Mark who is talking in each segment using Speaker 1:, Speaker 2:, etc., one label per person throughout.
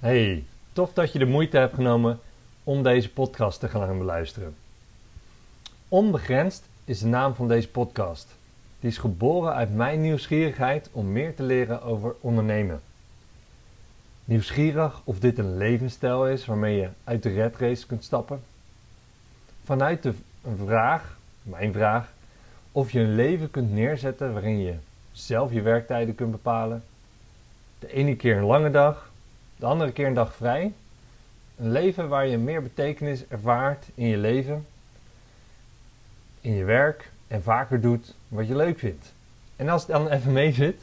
Speaker 1: Hey, tof dat je de moeite hebt genomen om deze podcast te gaan beluisteren. Onbegrensd is de naam van deze podcast. Die is geboren uit mijn nieuwsgierigheid om meer te leren over ondernemen. Nieuwsgierig of dit een levensstijl is waarmee je uit de red race kunt stappen. Vanuit de vraag, mijn vraag, of je een leven kunt neerzetten waarin je zelf je werktijden kunt bepalen. De ene keer een lange dag, de andere keer een dag vrij. Een leven waar je meer betekenis ervaart in je leven, in je werk en vaker doet wat je leuk vindt. En als het dan even mee zit,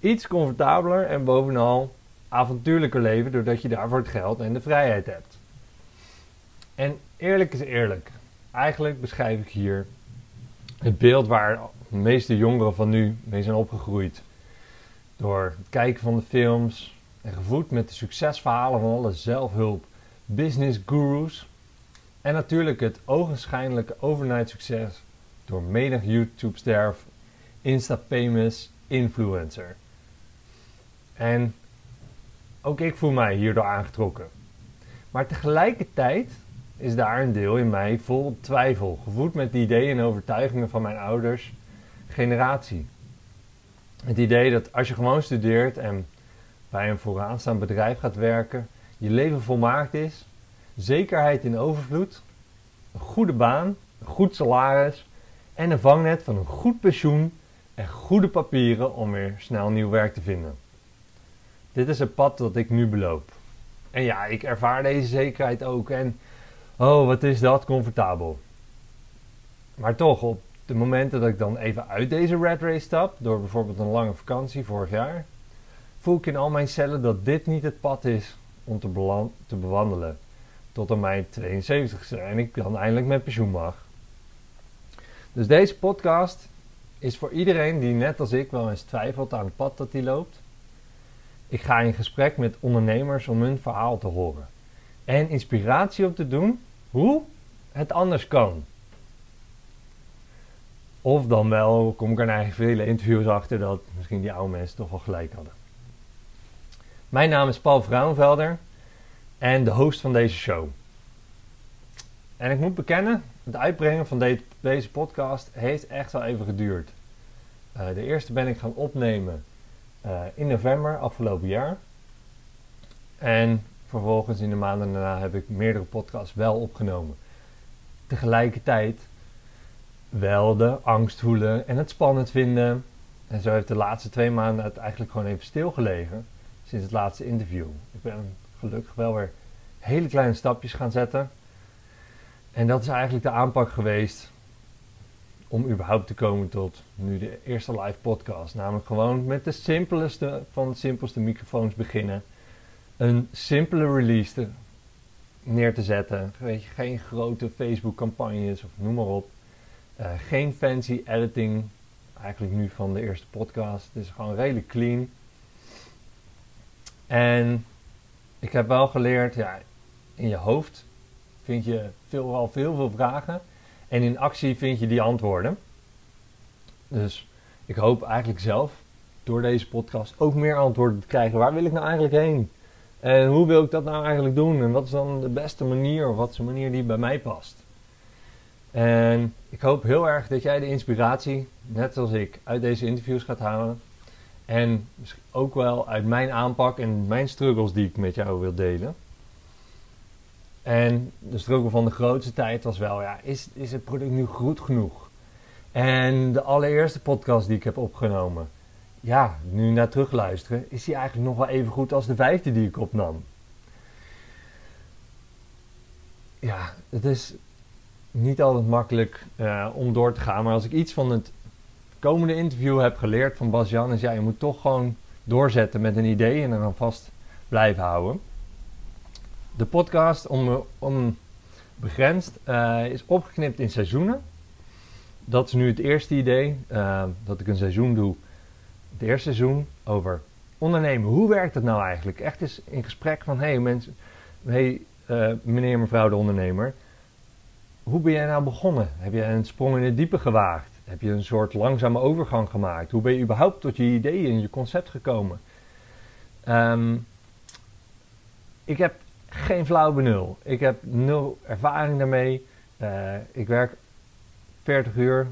Speaker 1: iets comfortabeler en bovenal avontuurlijker leven doordat je daarvoor het geld en de vrijheid hebt. En eerlijk is eerlijk. Eigenlijk beschrijf ik hier het beeld waar de meeste jongeren van nu mee zijn opgegroeid. Door het kijken van de films gevoed met de succesverhalen van alle zelfhulp, business gurus. En natuurlijk het ogenschijnlijke overnight succes door menig YouTube-ster, Insta-famous influencer. En ook ik voel mij hierdoor aangetrokken. Maar tegelijkertijd is daar een deel in mij vol twijfel, gevoed met de ideeën en overtuigingen van mijn ouders, generatie. Het idee dat als je gewoon studeert en bij een vooraanstaand bedrijf gaat werken, je leven volmaakt is, zekerheid in overvloed, een goede baan, een goed salaris en een vangnet van een goed pensioen en goede papieren om weer snel nieuw werk te vinden. Dit is het pad dat ik nu beloop. En ja, ik ervaar deze zekerheid ook en oh, wat is dat comfortabel. Maar toch, op de momenten dat ik dan even uit deze red race stap, door bijvoorbeeld een lange vakantie vorig jaar, voel ik in al mijn cellen dat dit niet het pad is om te, bewandelen. Tot aan mijn 72ste en ik dan eindelijk met pensioen mag. Dus deze podcast is voor iedereen die net als ik wel eens twijfelt aan het pad dat hij loopt. Ik ga in gesprek met ondernemers om hun verhaal te horen. En inspiratie op te doen hoe het anders kan. Of dan wel kom ik er eigenlijk vele interviews achter dat misschien die oude mensen toch wel gelijk hadden. Mijn naam is Paul Vrouwenvelder en de host van deze show. En ik moet bekennen, het uitbrengen van de, deze podcast heeft echt wel even geduurd. Uh, de eerste ben ik gaan opnemen uh, in november afgelopen jaar. En vervolgens in de maanden daarna heb ik meerdere podcasts wel opgenomen. Tegelijkertijd wel de angst voelen en het spannend vinden. En zo heeft de laatste twee maanden het eigenlijk gewoon even stilgelegen sinds het laatste interview. Ik ben gelukkig wel weer hele kleine stapjes gaan zetten. En dat is eigenlijk de aanpak geweest om überhaupt te komen tot nu de eerste live podcast. Namelijk gewoon met de simpelste van de simpelste microfoons beginnen. Een simpele release neer te zetten. Weet je, geen grote Facebook campagnes of noem maar op. Uh, geen fancy editing. Eigenlijk nu van de eerste podcast. Het is gewoon redelijk clean. En ik heb wel geleerd, ja, in je hoofd vind je al veel, veel vragen. En in actie vind je die antwoorden. Dus ik hoop eigenlijk zelf door deze podcast ook meer antwoorden te krijgen. Waar wil ik nou eigenlijk heen? En hoe wil ik dat nou eigenlijk doen? En wat is dan de beste manier of wat is de manier die bij mij past? En ik hoop heel erg dat jij de inspiratie, net als ik, uit deze interviews gaat halen. En ook wel uit mijn aanpak en mijn struggles die ik met jou wil delen. En de struggle van de grootste tijd was wel, ja, is, is het product nu goed genoeg? En de allereerste podcast die ik heb opgenomen, ja, nu naar terugluisteren, is die eigenlijk nog wel even goed als de vijfde die ik opnam. Ja, het is niet altijd makkelijk uh, om door te gaan, maar als ik iets van het komende interview heb geleerd van Bas Jan, is ja, je moet toch gewoon doorzetten met een idee en dan vast blijven houden. De podcast om, onbegrensd uh, is opgeknipt in seizoenen. Dat is nu het eerste idee, uh, dat ik een seizoen doe. Het eerste seizoen over ondernemen. Hoe werkt dat nou eigenlijk? Echt eens in gesprek van, hey mensen, hey uh, meneer mevrouw de ondernemer. Hoe ben jij nou begonnen? Heb je een sprong in het diepe gewaagd? Heb je een soort langzame overgang gemaakt? Hoe ben je überhaupt tot je ideeën en je concept gekomen? Um, ik heb geen flauw benul. Ik heb nul ervaring daarmee. Uh, ik werk 40 uur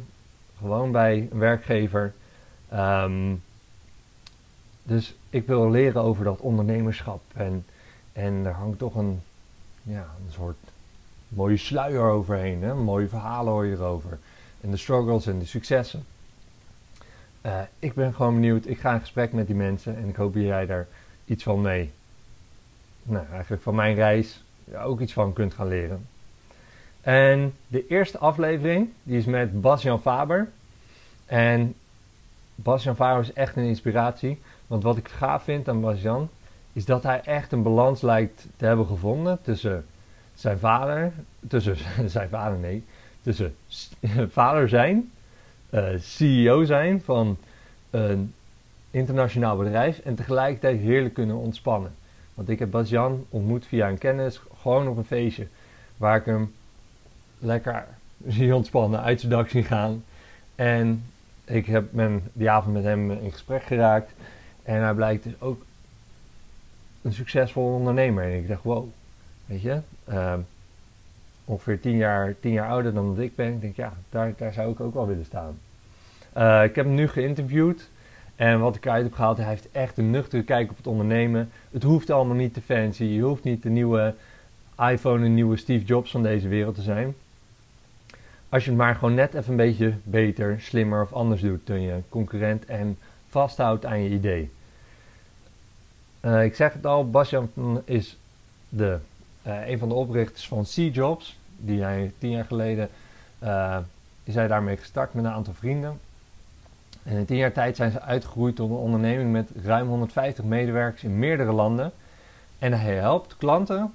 Speaker 1: gewoon bij een werkgever. Um, dus ik wil leren over dat ondernemerschap. En, en er hangt toch een, ja, een soort mooie sluier overheen. Hè? Mooie verhalen hoor je erover. En de struggles en de successen. Uh, ik ben gewoon benieuwd. Ik ga in gesprek met die mensen en ik hoop dat jij daar iets van mee, nou eigenlijk van mijn reis, ook iets van kunt gaan leren. En de eerste aflevering, die is met Bas-Jan Faber. En Bas-Jan Faber is echt een inspiratie. Want wat ik gaaf vind aan Bas-Jan, is dat hij echt een balans lijkt te hebben gevonden tussen zijn vader, tussen zijn vader nee, tussen vader zijn, uh, CEO zijn van een internationaal bedrijf en tegelijkertijd heerlijk kunnen ontspannen. Want ik heb Bas-Jan ontmoet via een kennis, gewoon op een feestje, waar ik hem lekker zie ontspannen, uit zijn dak zien gaan. En ik heb men, die avond met hem in gesprek geraakt. En hij blijkt dus ook een succesvol ondernemer. En ik dacht, wow, weet je, uh, ongeveer tien jaar, tien jaar ouder dan dat ik ben. Ik denk, ja, daar, daar zou ik ook wel willen staan. Uh, ik heb hem nu geïnterviewd. En wat ik eruit heb gehaald, hij heeft echt een nuchtere kijk op het ondernemen. Het hoeft allemaal niet te fancy. Je hoeft niet de nieuwe iPhone, een nieuwe Steve Jobs van deze wereld te zijn. Als je het maar gewoon net even een beetje beter, slimmer of anders doet dan je concurrent en vasthoudt aan je idee. Uh, ik zeg het al, Basjan is de, uh, een van de oprichters van C-Jobs. Die hij tien jaar geleden uh, is hij daarmee gestart met een aantal vrienden. En in tien jaar tijd zijn ze uitgegroeid tot een onderneming met ruim 150 medewerkers in meerdere landen. En hij helpt klanten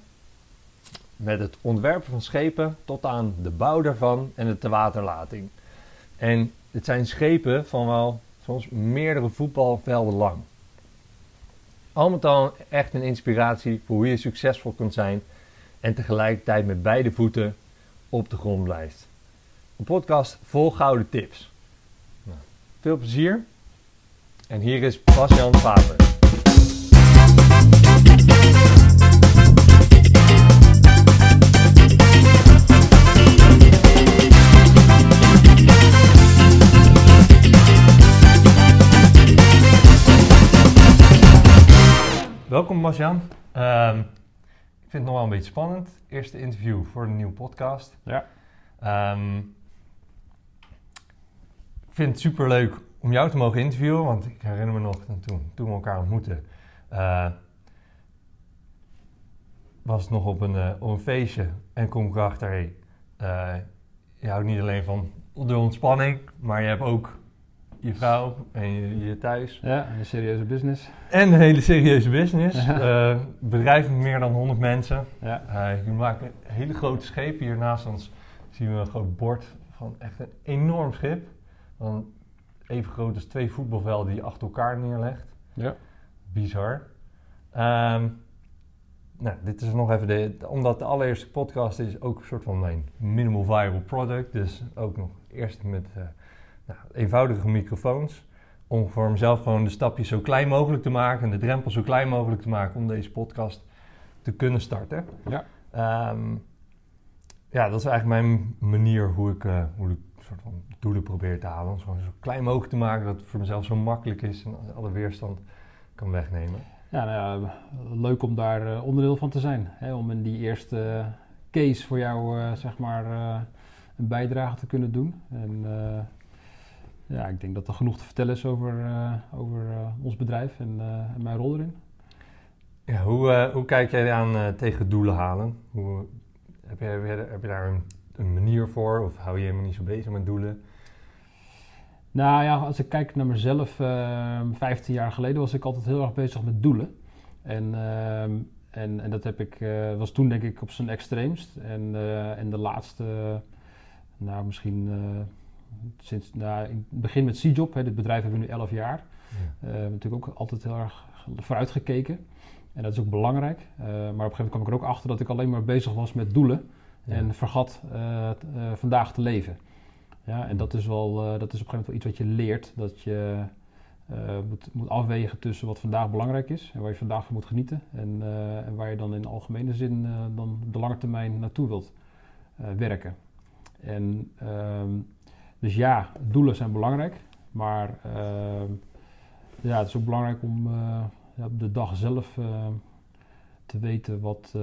Speaker 1: met het ontwerpen van schepen tot aan de bouw daarvan en de tewaterlating. En het zijn schepen van wel soms meerdere voetbalvelden lang. Al met al echt een inspiratie voor hoe je succesvol kunt zijn en tegelijkertijd met beide voeten op de grond blijft. Een podcast vol gouden tips. Nou, veel plezier. En hier is Bas-Jan Faber. Welkom Bas-Jan. Um, ik vind het nog wel een beetje spannend. Eerste interview voor een nieuwe podcast.
Speaker 2: Ja.
Speaker 1: Um, ik vind het super leuk om jou te mogen interviewen, want ik herinner me nog toen, toen we elkaar ontmoetten. Uh, was het nog op een, uh, op een feestje en kom ik erachter, hey, uh, je houdt niet alleen van de ontspanning, maar je hebt ook je vrouw en je, je thuis.
Speaker 2: Ja, een serieuze business.
Speaker 1: En een hele serieuze business. Ja. Uh, bedrijf met meer dan 100 mensen.
Speaker 2: Ja.
Speaker 1: Uh, je maakt een hele grote schepen. Hier naast ons zien we een groot bord van echt een enorm schip. Van even groot als twee voetbalvelden die je achter elkaar neerlegt.
Speaker 2: Ja.
Speaker 1: Bizar. Um, nou, dit is nog even de, omdat de allereerste podcast is ook een soort van mijn minimal viral product. Dus ook nog eerst met uh, nou, eenvoudige microfoons. Om voor mezelf gewoon de stapjes zo klein mogelijk te maken en de drempel zo klein mogelijk te maken om deze podcast te kunnen starten.
Speaker 2: Ja.
Speaker 1: Um, ja, dat is eigenlijk mijn manier hoe ik, uh, hoe ik soort van doelen probeer te halen. Om gewoon zo klein mogelijk te maken dat het voor mezelf zo makkelijk is en alle weerstand kan wegnemen.
Speaker 2: Ja, nou ja leuk om daar uh, onderdeel van te zijn. Hè, om in die eerste case voor jou uh, zeg maar een bijdrage te kunnen doen. En ja, ik denk dat er genoeg te vertellen is over, uh, over uh, ons bedrijf en, uh, en, mijn rol erin.
Speaker 1: Ja, hoe, hoe kijk jij aan tegen doelen halen? Hoe, heb, je, heb, je, daar een, een, manier voor of hou je helemaal niet zo bezig met doelen?
Speaker 2: Nou ja, als ik kijk naar mezelf, 15 jaar geleden was ik altijd heel erg bezig met doelen. En, en, en dat heb ik, was toen denk ik op zijn extreemst. En, en de laatste, nou misschien sinds nou, in het begin met C-Job, dit bedrijf hebben we nu 11 jaar. Ja. Uh, natuurlijk ook altijd heel erg vooruit gekeken. En dat is ook belangrijk. Uh, maar op een gegeven moment kwam ik er ook achter dat ik alleen maar bezig was met doelen. Ja. En vergat uh, vandaag te leven. Ja, en dat is, wel, dat is op een gegeven moment wel iets wat je leert. Dat je uh, moet, moet afwegen tussen wat vandaag belangrijk is en waar je vandaag van moet genieten. En, en waar je dan in algemene zin dan de lange termijn naartoe wilt werken. En ehm, dus ja, doelen zijn belangrijk, maar ehm, ja, het is ook belangrijk om ja, op de dag zelf te weten wat,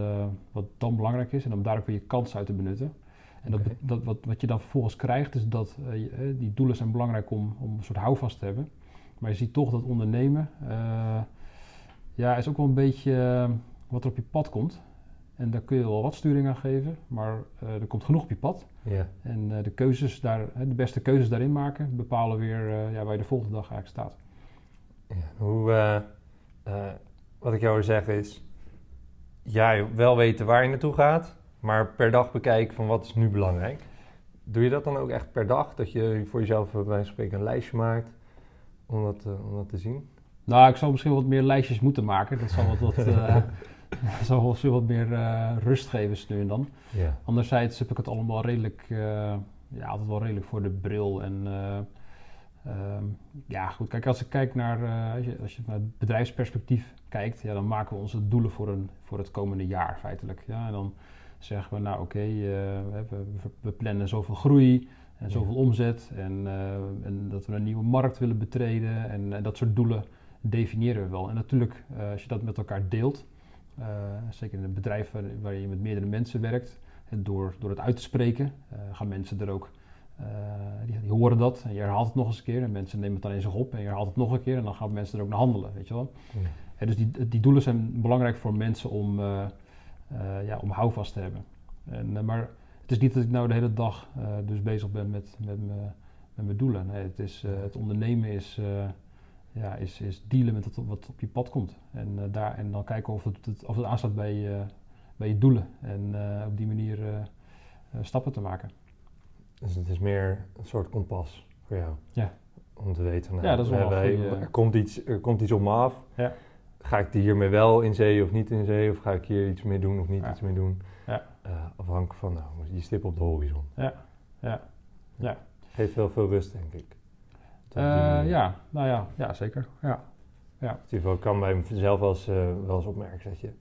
Speaker 2: wat dan belangrijk is en om daar ook weer je kans uit te benutten. En dat, dat, wat, wat je dan vervolgens krijgt, is dat die doelen zijn belangrijk om, om een soort houvast te hebben. Maar je ziet toch dat ondernemen, ja, is ook wel een beetje eh, wat er op je pad komt. En daar kun je wel wat sturing aan geven, maar er komt genoeg op je pad. Ja. En de keuzes daar, de beste keuzes daarin maken, bepalen weer ja, waar je de volgende dag eigenlijk staat.
Speaker 1: Ja, hoe, wat ik jou wil zeggen is, ja, wel weten waar je naartoe gaat, maar per dag bekijken van wat is nu belangrijk. Doe je dat dan ook echt per dag? Dat je voor jezelf bij wijze van spreken een lijstje maakt? om dat, om dat te zien?
Speaker 2: Nou, ik zou misschien wat meer lijstjes moeten maken. Dat zal wat, wat, zal misschien wat meer uh, rust geven nu en dan. Ja. Anderzijds heb ik het allemaal redelijk, ja, altijd wel redelijk voor de bril. En ehm, ja, goed, kijk, als ik kijk naar, als, je, als je bedrijfsperspectief kijkt, ja, dan maken we onze doelen voor, een, voor het komende jaar feitelijk. Ja, en dan zeggen we, nou oké, we, we, plannen zoveel groei, en zoveel omzet en, en, dat we een nieuwe markt willen betreden en, en, dat soort doelen definiëren we wel. En natuurlijk, als je dat met elkaar deelt, uh, zeker in een bedrijf waar, waar, je met meerdere mensen werkt, en door, door het uit te spreken, gaan mensen er ook, die, die, horen dat en je herhaalt het nog eens een keer en mensen nemen het dan in zich op en je herhaalt het nog een keer en dan gaan mensen er ook naar handelen, weet je wel. Ja. dus die, die doelen zijn belangrijk voor mensen om, ja, om houvast te hebben. En, maar het is niet dat ik nou de hele dag dus bezig ben met, met, met mijn doelen. Nee, het, is, het ondernemen is, ja, is, is dealen met het, wat op je pad komt. En, daar, en dan kijken of het, het, of het aansluit bij, bij je doelen. En op die manier stappen te maken.
Speaker 1: Dus het is meer een soort kompas voor jou?
Speaker 2: Ja.
Speaker 1: Om te weten, nou, ja, dat is wel er, komt iets, er komt iets op me af. Ja. Ga ik hiermee wel in zee of niet in zee? Of ga ik hier iets mee doen of niet iets mee doen? Ja. Uh, afhankelijk van nou, die stip op de horizon.
Speaker 2: Ja, ja, ja.
Speaker 1: Geeft wel veel rust, denk ik.
Speaker 2: Uh, ja, nou ja, ja zeker. Ja. Ja.
Speaker 1: Ik kan bij mezelf wel eens, uh, wel eens opmerken dat, je,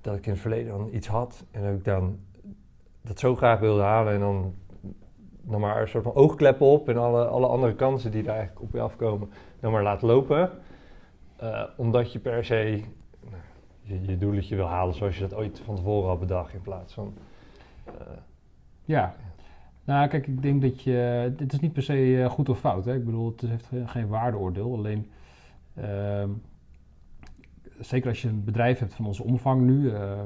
Speaker 1: dat ik in het verleden dan iets had en dat ik dan dat zo graag wilde halen en dan nog maar een soort van oogkleppen op en alle, alle andere kansen die er eigenlijk op je afkomen, dan maar laat lopen. Uh, omdat je per se je, je doeletje wil halen zoals je dat ooit van tevoren had bedacht in plaats van...
Speaker 2: Ja. Nou, kijk, ik denk dat je... Dit is niet per se uh, goed of fout. Hè? Ik bedoel, het heeft geen waardeoordeel. Alleen, uh, zeker als je een bedrijf hebt van onze omvang nu, uh,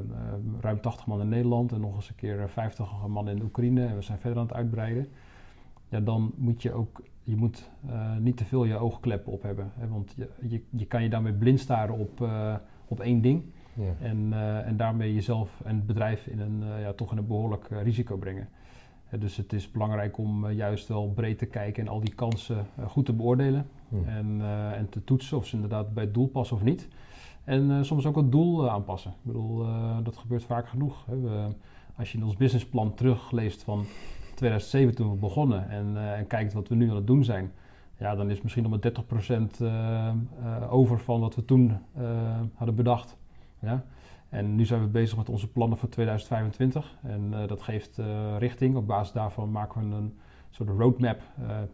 Speaker 2: ruim 80 man in Nederland en nog eens een keer 50 man in Oekraïne en we zijn verder aan het uitbreiden. Ja, dan moet je ook, je moet niet te veel je oogkleppen op hebben. Hè? Want je, je, je, kan je daarmee blind staren op op één ding. Ja. En, en daarmee jezelf en het bedrijf in een, ja, toch in een behoorlijk risico brengen. Dus het is belangrijk om juist wel breed te kijken en al die kansen goed te beoordelen. En, en te toetsen of ze inderdaad bij het doel passen of niet. En soms ook het doel aanpassen. Ik bedoel, dat gebeurt vaak genoeg. Hè. We, als je in ons businessplan terugleest van 2007 toen we begonnen en, en kijkt wat we nu aan het doen zijn ja, dan is misschien nog maar 30% uh, uh, over van wat we toen uh, hadden bedacht. Ja? En nu zijn we bezig met onze plannen voor 2025. En uh, dat geeft richting. Op basis daarvan maken we een soort roadmap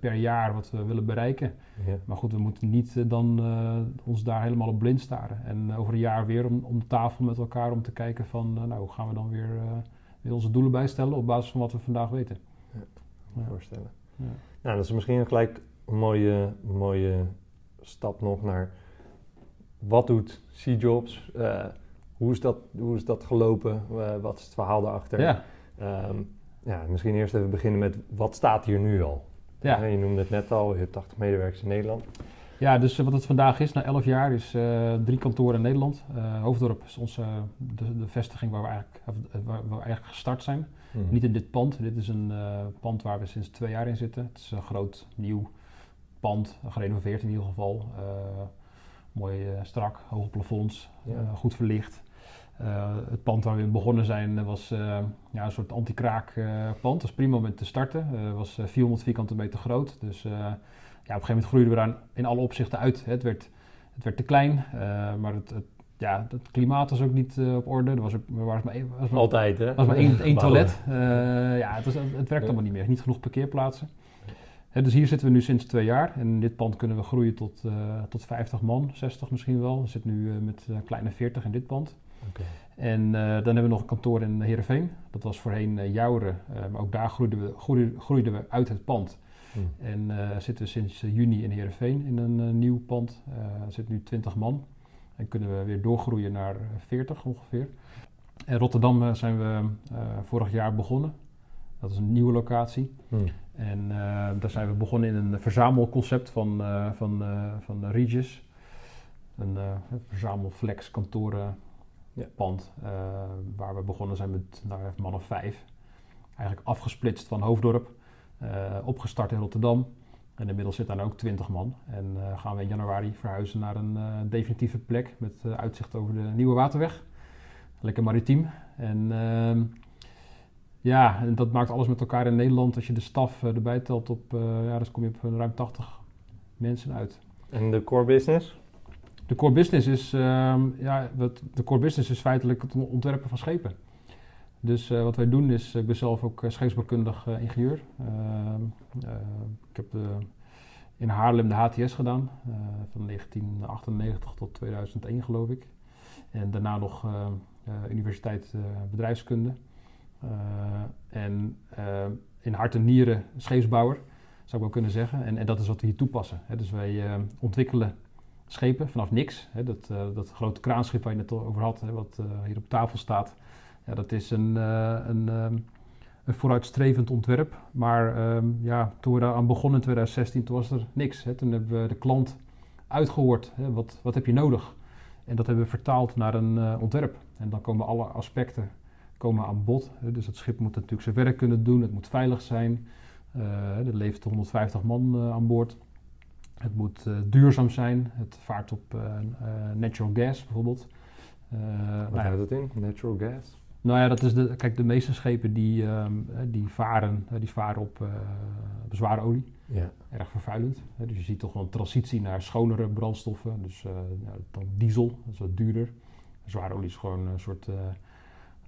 Speaker 2: per jaar wat we willen bereiken. Ja. Maar goed, we moeten niet dan ons daar helemaal op blind staren. En over een jaar weer om, om tafel met elkaar om te kijken van... nou, hoe gaan we dan weer, weer onze doelen bijstellen op basis van wat we vandaag weten.
Speaker 1: Ja, voorstellen. Ja. Nou, dat is misschien gelijk een mooie, mooie stap nog naar wat doet C-Jobs? Hoe, is dat, hoe is dat gelopen? Uh, wat is het verhaal daarachter? Ja. Um, ja, misschien eerst even beginnen met wat staat hier nu al? Ja. Uh, je noemde het net al, je hebt 80 medewerkers in Nederland.
Speaker 2: Ja, dus wat het vandaag is, na 11 jaar, is drie kantoren in Nederland. Hoofddorp is onze, de, de, vestiging waar we, eigenlijk, waar we eigenlijk gestart zijn. Hmm. Niet in dit pand. Dit is een pand waar we sinds twee jaar in zitten. Het is een groot, nieuw pand, gerenoveerd in ieder geval. Mooi strak, hoge plafonds, ja. goed verlicht. Het pand waar we in begonnen zijn was ja, een soort anti-kraak pand. Dat was prima om te starten. Het was 400 vierkante meter groot. Dus een gegeven moment groeiden we daar in alle opzichten uit. Het werd, het werd te klein, maar het, het ja, het klimaat was ook niet op orde. Er was, ook, er was maar, was maar,
Speaker 1: Altijd, hè?
Speaker 2: was maar één, één toilet. ja, het, was, het werkt allemaal niet meer. Niet genoeg parkeerplaatsen dus hier zitten we nu sinds twee jaar. En in dit pand kunnen we groeien tot, uh, tot 50 man, 60 misschien wel. We zitten nu met kleine 40 in dit pand. Okay. En dan hebben we nog een kantoor in Heerenveen. Dat was voorheen Jouren. maar ook daar groeiden we, groeiden, groeiden we uit het pand. Hmm. En zitten we sinds juni in Heerenveen in een nieuw pand. er zitten nu 20 man. En kunnen we weer doorgroeien naar 40 ongeveer. In Rotterdam zijn we vorig jaar begonnen. Dat is een nieuwe locatie. Hmm. En uh, daar zijn we begonnen in een verzamelconcept van, uh, van, uh, van Regis. Een verzamelflex kantoren ja. pand. waar we begonnen zijn met nou, man of vijf. Eigenlijk afgesplitst van Hoofddorp. opgestart in Rotterdam. En inmiddels zit daar ook 20 man. En gaan we in januari verhuizen naar een definitieve plek met uitzicht over de Nieuwe Waterweg. Lekker maritiem. En ehm, ja, en dat maakt alles met elkaar in Nederland. Als je de staf erbij telt op, ja, dan kom je op ruim 80 mensen uit.
Speaker 1: En de core business?
Speaker 2: De core business is, uh, ja, wat, de core business is feitelijk het ontwerpen van schepen. Dus uh, wat wij doen is, ik ben zelf ook scheepsbouwkundig ingenieur. Ehm, ik heb in Haarlem de HTS gedaan, van 1998 tot 2001 geloof ik. En daarna nog Universiteit Bedrijfskunde. Eh, en eh, in hart en nieren scheepsbouwer, zou ik wel kunnen zeggen. En, en dat is wat we hier toepassen. Hè. Dus wij eh, ontwikkelen schepen vanaf niks. Hè. Dat, dat grote kraanschip waar je het over had, wat hier op tafel staat. Ja, dat is een, een, een vooruitstrevend ontwerp. Maar um, ja, toen we daar aan begonnen in 2016, toen was er niks. Hè. Toen hebben we de klant uitgehoord. Hè. Wat, wat heb je nodig? En dat hebben we vertaald naar een ontwerp. En dan komen alle aspecten komen aan bod. Dus het schip moet natuurlijk zijn werk kunnen doen, het moet veilig zijn. Er leeft 150 man aan boord. Het moet uh, duurzaam zijn. Het vaart op natural gas bijvoorbeeld.
Speaker 1: Wat nou houdt het in, natural gas?
Speaker 2: Nou ja, dat is de, kijk, de meeste schepen die, um, die, varen, die varen op zware olie. Ja. Erg vervuilend. Dus je ziet toch wel een transitie naar schonere brandstoffen. Dus dan diesel, dat is wat duurder. Zware olie is gewoon een soort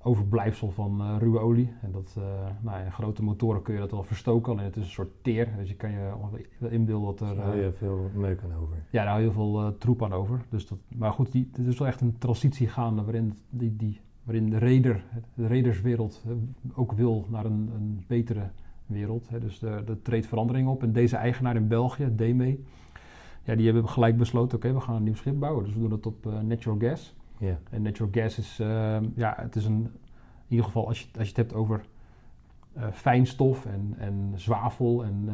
Speaker 2: overblijfsel van uh, ruwe olie. En dat, uh, nou ja, grote motoren kun je dat wel verstoken, alleen het is een soort teer. Dus je kan je wel inbeelden dat er...
Speaker 1: Daar hou je veel meuk aan over.
Speaker 2: Ja, daar hou je heel veel troep aan over. Dus dat, maar goed, die, het is wel echt een transitie gaande waarin, die, die, waarin de reder, de rederswereld ook wil naar een, een betere wereld. Hè. Dus er treedt verandering op. En deze eigenaar in België, DME, ja, die hebben gelijk besloten, oké, we gaan een nieuw schip bouwen. Dus we doen het op natural gas. En natural gas is, uh, ja, het is een, in ieder geval als je, als je het hebt over uh, fijnstof en, en zwavel en,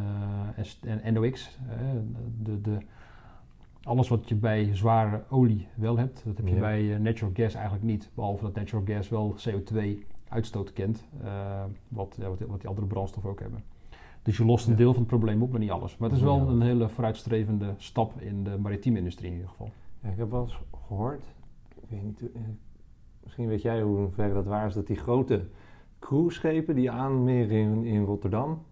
Speaker 2: uh, en, en NOx, de, de, alles wat je bij zware olie wel hebt, dat heb je bij natural gas eigenlijk niet. Behalve dat natural gas wel CO2-uitstoot kent, wat, ja, wat, wat, die andere brandstoffen ook hebben. Dus je lost een deel van het probleem op, maar niet alles. Maar het is wel een hele vooruitstrevende stap in de maritieme industrie in ieder geval.
Speaker 1: Ik heb wel eens gehoord, weet niet, eh, misschien weet jij hoe ver dat waar is, dat die grote cruiseschepen die aanmeren in, in Rotterdam,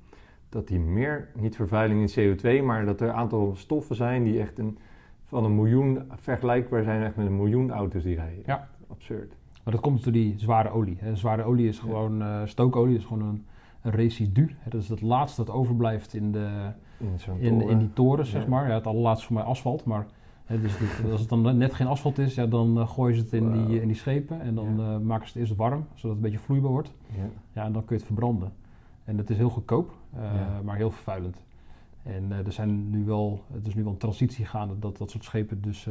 Speaker 1: dat die meer, niet vervuiling in CO2, maar dat er een aantal stoffen zijn die echt een, van een miljoen vergelijkbaar zijn echt met een miljoen auto's die rijden.
Speaker 2: Ja.
Speaker 1: Absurd.
Speaker 2: Maar dat komt door die zware olie. Hè. Zware olie is gewoon, uh, stookolie is gewoon een, een residu. Hè. Dat is het laatste dat overblijft in, de, in, in, in die toren, zeg maar. Ja, het allerlaatste voor mij asfalt, maar dus als het dan net geen asfalt is, ja, dan uh, gooien ze het in, die, in die schepen en dan ja. uh, maken ze het eerst warm, zodat het een beetje vloeibaar wordt. Ja. ja, en dan kun je het verbranden. En het is heel goedkoop, uh, maar heel vervuilend. En er zijn nu wel, het is nu wel een transitie gaande dat dat soort schepen dus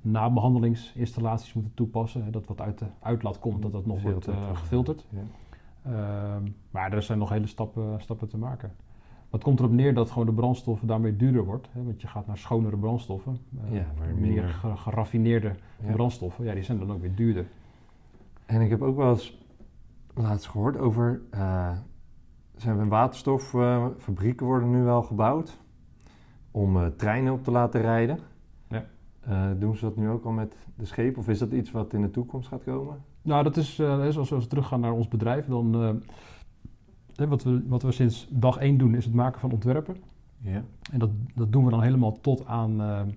Speaker 2: nabehandelingsinstallaties moeten toepassen. Dat wat uit de uitlaat komt, dat dat nog wordt gefilterd. Ehm, maar er zijn nog hele stappen, stappen te maken. Het komt erop neer dat gewoon de brandstoffen daarmee duurder wordt. Hè, want je gaat naar schonere brandstoffen. Uh, ja, maar meer geraffineerde brandstoffen. Ja, die zijn dan ook weer duurder.
Speaker 1: En ik heb ook wel eens laatst gehoord over... Uh, zijn waterstoffabrieken worden nu wel gebouwd om uh, treinen op te laten rijden. Ja. doen ze dat nu ook al met de schepen? Of is dat iets wat in de toekomst gaat komen?
Speaker 2: Nou, dat is, als we teruggaan naar ons bedrijf, dan wat, we, wat we sinds dag één doen is het maken van ontwerpen.
Speaker 1: Ja.
Speaker 2: En dat, dat doen we dan helemaal tot aan, ehm,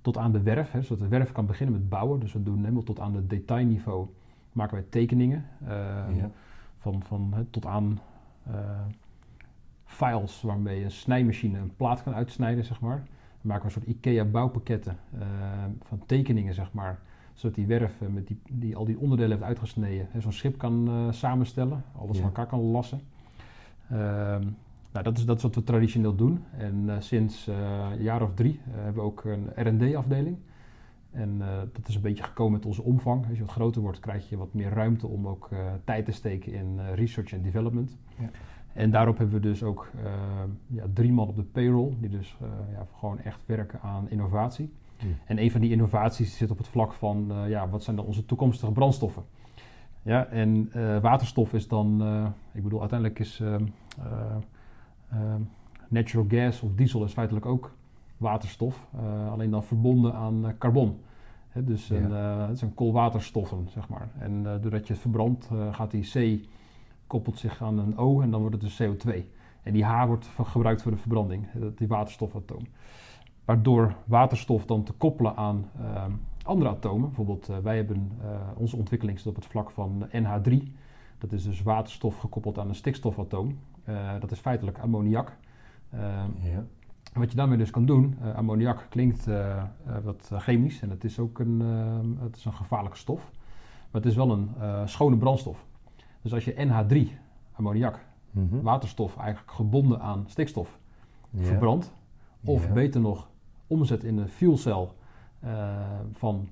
Speaker 2: tot aan de werf, hè, zodat de werf kan beginnen met bouwen. Dus we doen helemaal tot aan het detailniveau maken wij tekeningen.
Speaker 1: Ja.
Speaker 2: van, van hè, tot aan eh, files waarmee een snijmachine een plaat kan uitsnijden, zeg maar. Dan maken we een soort IKEA bouwpakketten eh, van tekeningen, zeg maar. Zodat die werf eh, met die, die al die onderdelen heeft uitgesneden en zo'n schip kan eh, samenstellen, alles
Speaker 1: Ja.
Speaker 2: van elkaar kan lassen. Ehm, nou, dat is, dat is wat we traditioneel doen. En eh, sinds eh, een jaar of drie eh, hebben we ook een R&D-afdeling. En dat is een beetje gekomen met onze omvang. Als je wat groter wordt, krijg je wat meer ruimte om ook tijd te steken in research en development.
Speaker 1: Ja.
Speaker 2: En daarop hebben we dus ook eh, ja, drie man op de payroll, die dus ja, gewoon echt werken aan innovatie. En een van die innovaties zit op het vlak van, ja, wat zijn dan onze toekomstige brandstoffen? Ja, en eh, waterstof is dan, eh, ik bedoel, uiteindelijk is ehm, natural gas of diesel is feitelijk ook waterstof, alleen dan verbonden aan carbon. Hè, dus
Speaker 1: Ja.
Speaker 2: een, het zijn koolwaterstoffen, zeg maar. En doordat je het verbrandt, gaat die C koppelt zich aan een O en dan wordt het dus CO2. En die H wordt gebruikt voor de verbranding, die waterstofatoom. Waardoor waterstof dan te koppelen aan ehm, andere atomen. Bijvoorbeeld, eh, wij hebben eh, onze ontwikkeling zit op het vlak van NH3. Dat is dus waterstof gekoppeld aan een stikstofatoom. Eh, dat is feitelijk ammoniak.
Speaker 1: Ja.
Speaker 2: wat je daarmee dus kan doen, ammoniak klinkt wat chemisch en het is ook een, het is een gevaarlijke stof. Maar het is wel een schone brandstof. Dus als je NH3, ammoniak,
Speaker 1: Mhm.
Speaker 2: waterstof eigenlijk gebonden aan stikstof
Speaker 1: Ja.
Speaker 2: verbrandt, of
Speaker 1: Ja.
Speaker 2: beter nog omzet in een fuelcel van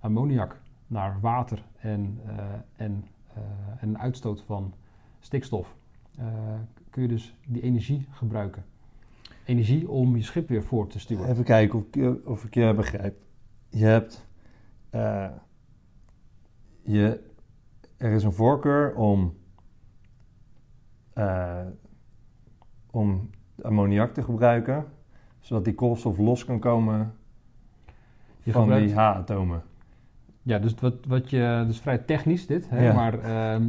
Speaker 2: ammoniak naar water en, eh, en, eh, en een uitstoot van stikstof, eh, kun je dus die energie gebruiken. Energie om je schip weer voor te stuwen.
Speaker 1: Even kijken of ik, of ik je begrijp. Je hebt. eh, je, er is een voorkeur om. eh, om ammoniak te gebruiken, zodat die koolstof los kan komen
Speaker 2: Je
Speaker 1: van
Speaker 2: gebruikt-
Speaker 1: die H-atomen.
Speaker 2: Ja, dus wat, wat je, dus vrij technisch dit, hè,
Speaker 1: Ja.
Speaker 2: maar ehm,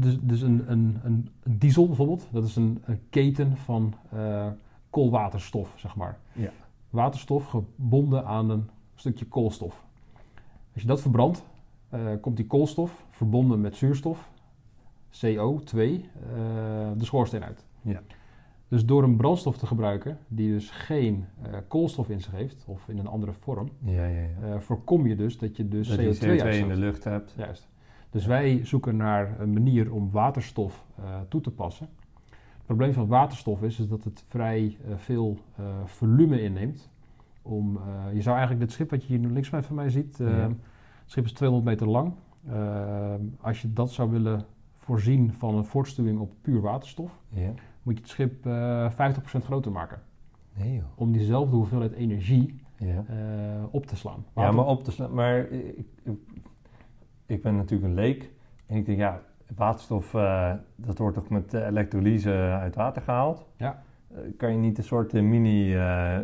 Speaker 2: dus, dus een, een, een, een diesel bijvoorbeeld, dat is een, een keten van eh, koolwaterstof, zeg maar.
Speaker 1: Ja.
Speaker 2: Waterstof gebonden aan een stukje koolstof. Als je dat verbrandt, eh, komt die koolstof verbonden met zuurstof, CO2, eh, de schoorsteen uit.
Speaker 1: Ja.
Speaker 2: Dus door een brandstof te gebruiken die dus geen eh, koolstof in zich heeft, of in een andere vorm,
Speaker 1: Ja, ja, ja.
Speaker 2: eh, voorkom je dus dat je dus
Speaker 1: dat
Speaker 2: CO2,
Speaker 1: je CO2 in de lucht hebt.
Speaker 2: Juist. Dus wij zoeken naar een manier om waterstof eh, toe te passen. Het probleem van waterstof is, is dat het vrij veel volume inneemt. Om, je zou eigenlijk dit schip wat je hier links van mij ziet, het schip is 200 meter lang. Als je dat zou willen voorzien van een voortstuwing op puur waterstof,
Speaker 1: Ja.
Speaker 2: Moet je het schip eh 50% groter maken.
Speaker 1: Nee joh.
Speaker 2: Om diezelfde hoeveelheid energie
Speaker 1: Ja.
Speaker 2: eh, op te slaan.
Speaker 1: Ja, maar op te slaan. Maar ik, ik, ik ben natuurlijk een leek. En ik denk, ja, waterstof, eh, dat wordt toch met eh, elektrolyse uit water gehaald?
Speaker 2: Ja.
Speaker 1: Eh, kan je niet een soort eh, mini, eh,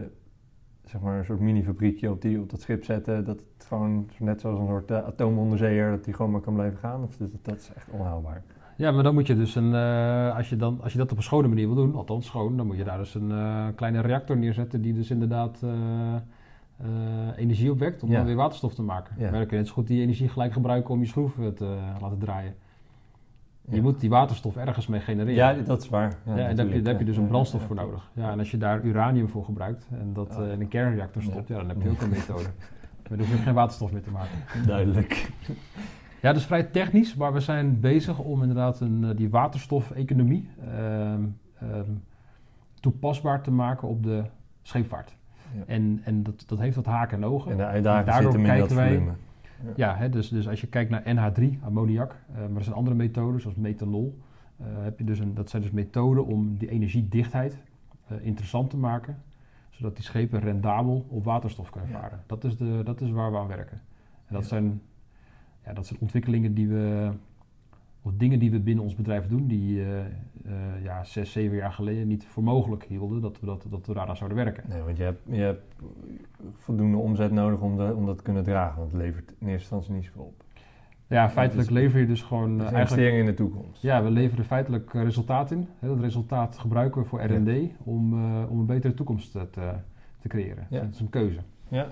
Speaker 1: zeg maar, een soort mini fabriekje op, die, op dat schip zetten? Dat het gewoon, net zoals een soort uh, atoomonderzeeër, dat die gewoon maar kan blijven gaan? Of dat, dat is echt onhaalbaar.
Speaker 2: Ja, maar dan moet je dus een, eh, als, je dan, als je dat op een schone manier wil doen, althans schoon, dan moet je daar dus een eh, kleine reactor neerzetten die dus inderdaad eh, energie opwekt om
Speaker 1: Ja.
Speaker 2: dan weer waterstof te maken.
Speaker 1: Ja.
Speaker 2: Maar dan kun je net zo goed die energie gelijk gebruiken om je schroeven te laten draaien.
Speaker 1: Ja.
Speaker 2: Je moet die waterstof ergens mee genereren.
Speaker 1: Ja, dat is waar.
Speaker 2: Ja, en daar heb, je,
Speaker 1: natuurlijk,
Speaker 2: daar heb je dus een brandstof voor nodig. Ja, en als je daar uranium voor gebruikt en dat
Speaker 1: Oh.
Speaker 2: in een kernreactor stopt, ja, dan heb je ook een methode. Maar dan hoef je geen waterstof meer te maken.
Speaker 1: Duidelijk.
Speaker 2: Ja, dat is vrij technisch, maar we zijn bezig om inderdaad een, eh, die waterstof-economie ehm, toepasbaar te maken op de scheepvaart.
Speaker 1: Ja.
Speaker 2: En, en dat, dat heeft wat haken en ogen.
Speaker 1: En de uitdaging
Speaker 2: Daardoor
Speaker 1: zit hem in dat
Speaker 2: kijken wij-
Speaker 1: volume.
Speaker 2: Ja, hè, dus, dus als je kijkt naar NH3, ammoniak, eh, maar er zijn andere methoden zoals methanol. eh, heb je dus een, dat zijn dus methoden om die energiedichtheid interessant te maken, zodat die schepen rendabel op waterstof kunnen
Speaker 1: Ja.
Speaker 2: varen. Dat, is de, dat is waar we aan werken. En dat, zijn, ja, dat zijn ontwikkelingen die we, of dingen die we binnen ons bedrijf doen, die eh, eh, ja, zes, zeven jaar geleden niet voor mogelijk hielden dat we, dat, dat we daaraan zouden werken.
Speaker 1: Nee, want je hebt, je hebt voldoende omzet nodig om, de, om dat te kunnen dragen. Want het levert in eerste instantie niet zoveel op.
Speaker 2: Ja, feitelijk
Speaker 1: Dus-
Speaker 2: lever je dus gewoon
Speaker 1: Dus investering in de toekomst.
Speaker 2: Ja, we leveren feitelijk resultaat in. Dat resultaat gebruiken we voor R&D om, om een betere toekomst te, te creëren.
Speaker 1: Ja.
Speaker 2: Dat is een keuze.
Speaker 1: Ja.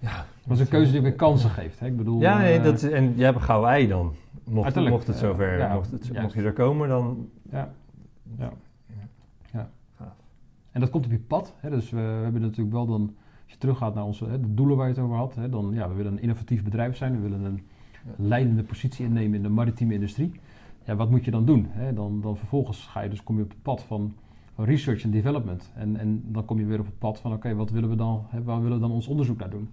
Speaker 1: Ja,
Speaker 2: Dat is een keuze die weer kansen geeft. Hè? Ik bedoel,
Speaker 1: ja nee,
Speaker 2: eh,
Speaker 1: dat, is- en jij hebt een gouden ei dan. Mocht, mocht het zover,
Speaker 2: ja,
Speaker 1: mocht, het, mocht je er komen, dan...
Speaker 2: Ja. Ja. Ja. En dat komt op je pad. Hè? Dus we, we hebben natuurlijk wel dan, als je teruggaat naar onze hè, de doelen waar je het over had, hè, dan ja, we willen een innovatief bedrijf zijn, we willen een leidende positie innemen in de maritieme industrie. Ja, wat moet je dan doen? Hè? Dan, dan vervolgens ga je dus, kom je op het pad van, van research en development. En, en dan kom je weer op het pad van, oké, wat willen we dan, hè, waar willen we dan ons onderzoek naar doen?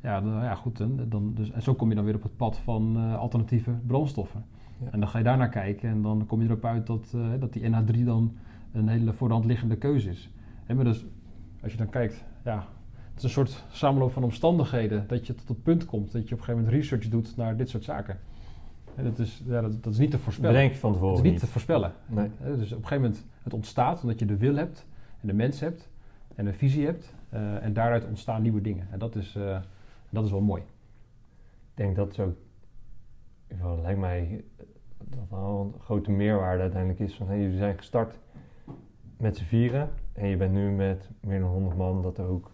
Speaker 2: Ja, dan, ja goed. Dan, dan, dus, en zo kom je dan weer op het pad van eh, alternatieve brandstoffen.
Speaker 1: Ja.
Speaker 2: En dan ga je daar naar kijken en dan kom je erop uit dat, eh, dat die NH3 dan een hele voor de hand liggende keuze is. Hè, maar dus, als je dan kijkt, ja, het is een soort samenloop van omstandigheden dat je tot het punt komt dat je op een gegeven moment research doet naar dit soort zaken. En dat, is, ja, dat, dat is niet te voorspellen.
Speaker 1: Bedenk je van
Speaker 2: Het
Speaker 1: tevoren
Speaker 2: is niet
Speaker 1: niet.
Speaker 2: te voorspellen.
Speaker 1: Nee.
Speaker 2: Dus op een gegeven moment het ontstaat omdat je de wil hebt en de mens hebt en een visie hebt. eh, en daaruit ontstaan nieuwe dingen. En dat is, dat is wel mooi.
Speaker 1: Ik denk dat zo, geval lijkt mij dat wel een grote meerwaarde uiteindelijk is van hey, jullie zijn gestart met z'n vieren en je bent nu met meer dan 100 man, dat er ook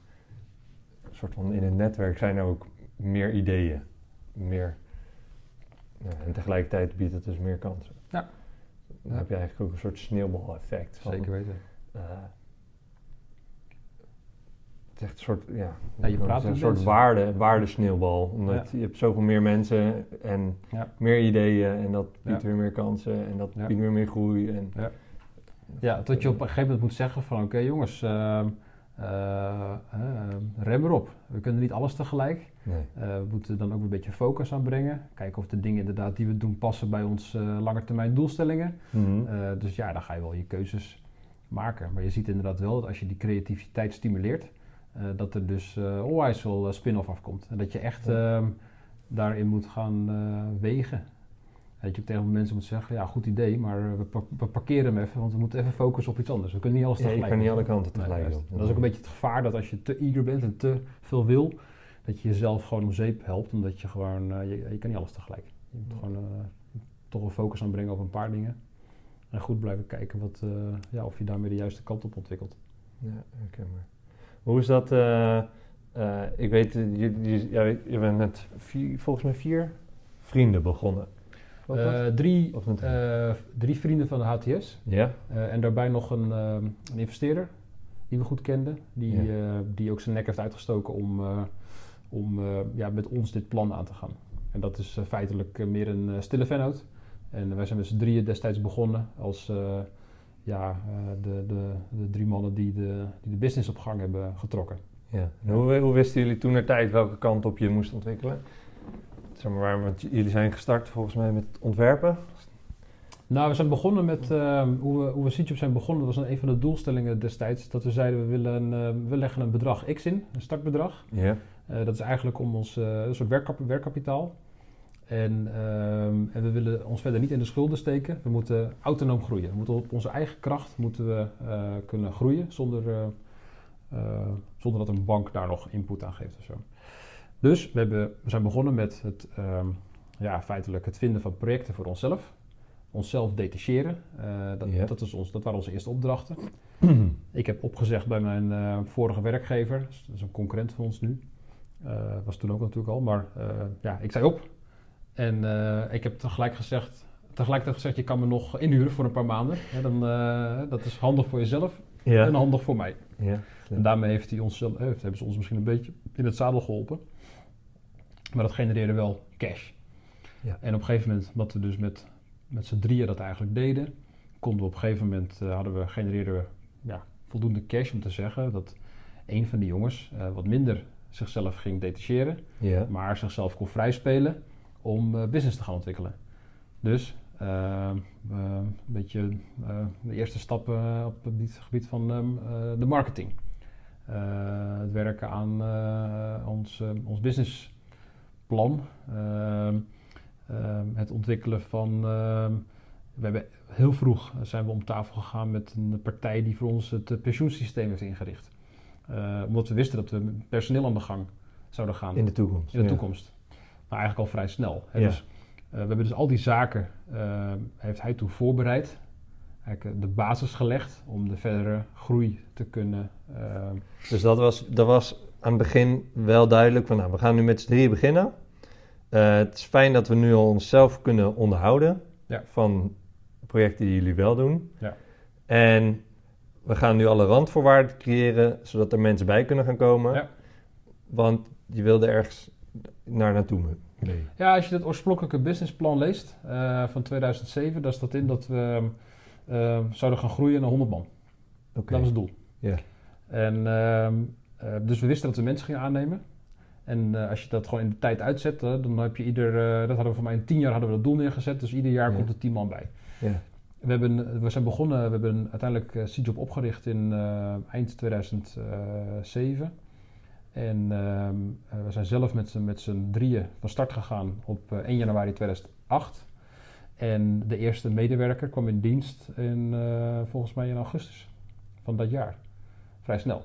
Speaker 1: een soort van in het netwerk zijn er ook meer ideeën, meer nou, en tegelijkertijd biedt het dus meer kansen.
Speaker 2: Ja.
Speaker 1: Dan heb je eigenlijk ook een soort sneeuwbaleffect. van,
Speaker 2: Zeker weten.
Speaker 1: eh, het is echt een soort, ja,
Speaker 2: je praat
Speaker 1: een soort waarde, waardesneeuwbal. Omdat je hebt zoveel meer mensen en
Speaker 2: Ja.
Speaker 1: meer ideeën en dat biedt weer meer kansen en dat biedt weer meer groei. En,
Speaker 2: Ja, dat je op een gegeven moment moet zeggen van oké jongens, eh, eh, rem erop. We kunnen niet alles tegelijk.
Speaker 1: Nee.
Speaker 2: Eh, we moeten dan ook een beetje focus aanbrengen. Kijken of de dingen inderdaad die we doen passen bij onze uh, langetermijn doelstellingen.
Speaker 1: Mhm.
Speaker 2: Dus ja, dan ga je wel je keuzes maken. Maar je ziet inderdaad wel dat als je die creativiteit stimuleert, dat er dus eh onwijs veel eh, spin-off afkomt. En dat je echt ehm, daarin moet gaan eh, wegen. Dat je ook tegen mensen moet zeggen, ja, goed idee, maar eh, we, pa- we parkeren hem even, want we moeten even focussen op iets anders. We kunnen niet alles
Speaker 1: Ja, je
Speaker 2: tegelijk
Speaker 1: kan niet
Speaker 2: doen.
Speaker 1: alle kanten tegelijk doen.
Speaker 2: Dat is ook een beetje het gevaar dat als je te eager bent en te veel wil, dat je jezelf gewoon om zeep helpt, omdat je gewoon, eh, je, je kan niet alles tegelijk. Je moet gewoon eh, toch een focus aanbrengen op een paar dingen. En goed blijven kijken wat, eh, ja, of je daarmee de juiste kant op ontwikkelt.
Speaker 1: Ja, herkenbaar. Hoe is dat? eh, eh, ik weet, je, je, ja, je bent met vier, volgens mij vier vrienden begonnen.
Speaker 2: Eh, drie,
Speaker 1: drie?
Speaker 2: vrienden van de HTS
Speaker 1: ja?
Speaker 2: eh, en daarbij nog een, eh, een investeerder die we goed kenden, die, die ook zijn nek heeft uitgestoken om, om ja, met ons dit plan aan te gaan. En dat is feitelijk meer een stille vennoot. En wij zijn met z'n drieën destijds begonnen als ja, eh, de, de, de drie mannen die de, die de business op gang hebben getrokken.
Speaker 1: ja. En hoe, hoe wisten jullie toen naar tijd welke kant op je moest ontwikkelen? Zeg maar, want jullie zijn gestart volgens mij met ontwerpen.
Speaker 2: Nou, we zijn begonnen met eh, hoe we, hoe we zijn begonnen. Dat was een van de doelstellingen destijds. Dat we zeiden, we, willen, eh, we leggen een bedrag X in, een startbedrag.
Speaker 1: Ja.
Speaker 2: Eh, dat is eigenlijk om ons eh, een soort werkkap werkkapitaal. En, ehm, en we willen ons verder niet in de schulden steken. We moeten autonoom groeien. We moeten op onze eigen kracht moeten we, eh, kunnen groeien zonder, eh, eh, zonder dat een bank daar nog input aan geeft of zo. Dus we, hebben, we zijn begonnen met het, ehm, ja, feitelijk het vinden van projecten voor onszelf. Onszelf detacheren. Dat, dat, is ons, dat waren onze eerste opdrachten. Ik heb opgezegd bij mijn vorige werkgever. Dat is een concurrent van ons nu. Was toen ook natuurlijk al. Maar ja, ik zei op. En eh, ik heb tegelijk gezegd, tegelijkertijd gezegd, je kan me nog inhuren voor een paar maanden. Ja, dan, eh, dat is handig voor jezelf
Speaker 1: Ja.
Speaker 2: en handig voor mij.
Speaker 1: ja.
Speaker 2: En daarmee heeft hij ons, eh, heeft- hebben ze ons misschien een beetje in het zadel geholpen. Maar dat genereerde wel cash.
Speaker 1: Ja.
Speaker 2: En op een gegeven moment, wat we dus met, met z'n drieën dat eigenlijk deden, konden we op een gegeven moment, eh, hadden we, genereerden we ja, voldoende cash om te zeggen dat een van die jongens wat minder zichzelf ging detacheren,
Speaker 1: Ja.
Speaker 2: maar zichzelf kon vrijspelen om eh, business te gaan ontwikkelen. Dus eh, eh, een beetje eh, de eerste stappen eh, op het gebied- van ehm, eh, de marketing. Het werken aan ons, ons businessplan. Ehm, ehm, het ontwikkelen van. ehm, we hebben heel vroeg zijn we om tafel gegaan met een partij die voor ons het pensioensysteem heeft ingericht. Omdat we wisten dat we personeel aan de gang zouden gaan
Speaker 1: In de toekomst.
Speaker 2: in de
Speaker 1: ja.
Speaker 2: toekomst. Eigenlijk al vrij snel. Hè.
Speaker 1: Ja.
Speaker 2: Dus, eh, we hebben dus al die zaken, eh, heeft hij toen voorbereid. Eigenlijk eh, de basis gelegd om de verdere groei te kunnen.
Speaker 1: Dus dat was, dat was aan het begin wel duidelijk van, nou, we gaan nu met z'n drieën beginnen. Het is fijn dat we nu al onszelf kunnen onderhouden
Speaker 2: Ja.
Speaker 1: van projecten die jullie wel doen.
Speaker 2: Ja.
Speaker 1: En we gaan nu alle randvoorwaarden creëren, zodat er mensen bij kunnen gaan komen.
Speaker 2: Ja.
Speaker 1: Want je wilde ergens naar naartoe. Nee.
Speaker 2: Ja, als je het oorspronkelijke businessplan leest eh, van 2007, daar staat in dat we eh, zouden gaan groeien naar 100 man. Dat was het doel.
Speaker 1: Ja.
Speaker 2: En, ehm, eh, dus we wisten dat we mensen gingen aannemen. En eh, als je dat gewoon in de tijd uitzet, dan heb je ieder, dat hadden we voor mij in tien jaar hadden we dat doel neergezet. Dus ieder jaar
Speaker 1: Ja.
Speaker 2: komt er tien man bij.
Speaker 1: Ja.
Speaker 2: We, hebben, we zijn begonnen, we hebben uiteindelijk C-Job opgericht in eind 2007. En ehm, eh, we zijn zelf met, z'n- met z'n drieën van start gegaan op eh, 1 januari 2008. En de eerste medewerker kwam in dienst in, eh, volgens mij in augustus van dat jaar. Vrij snel.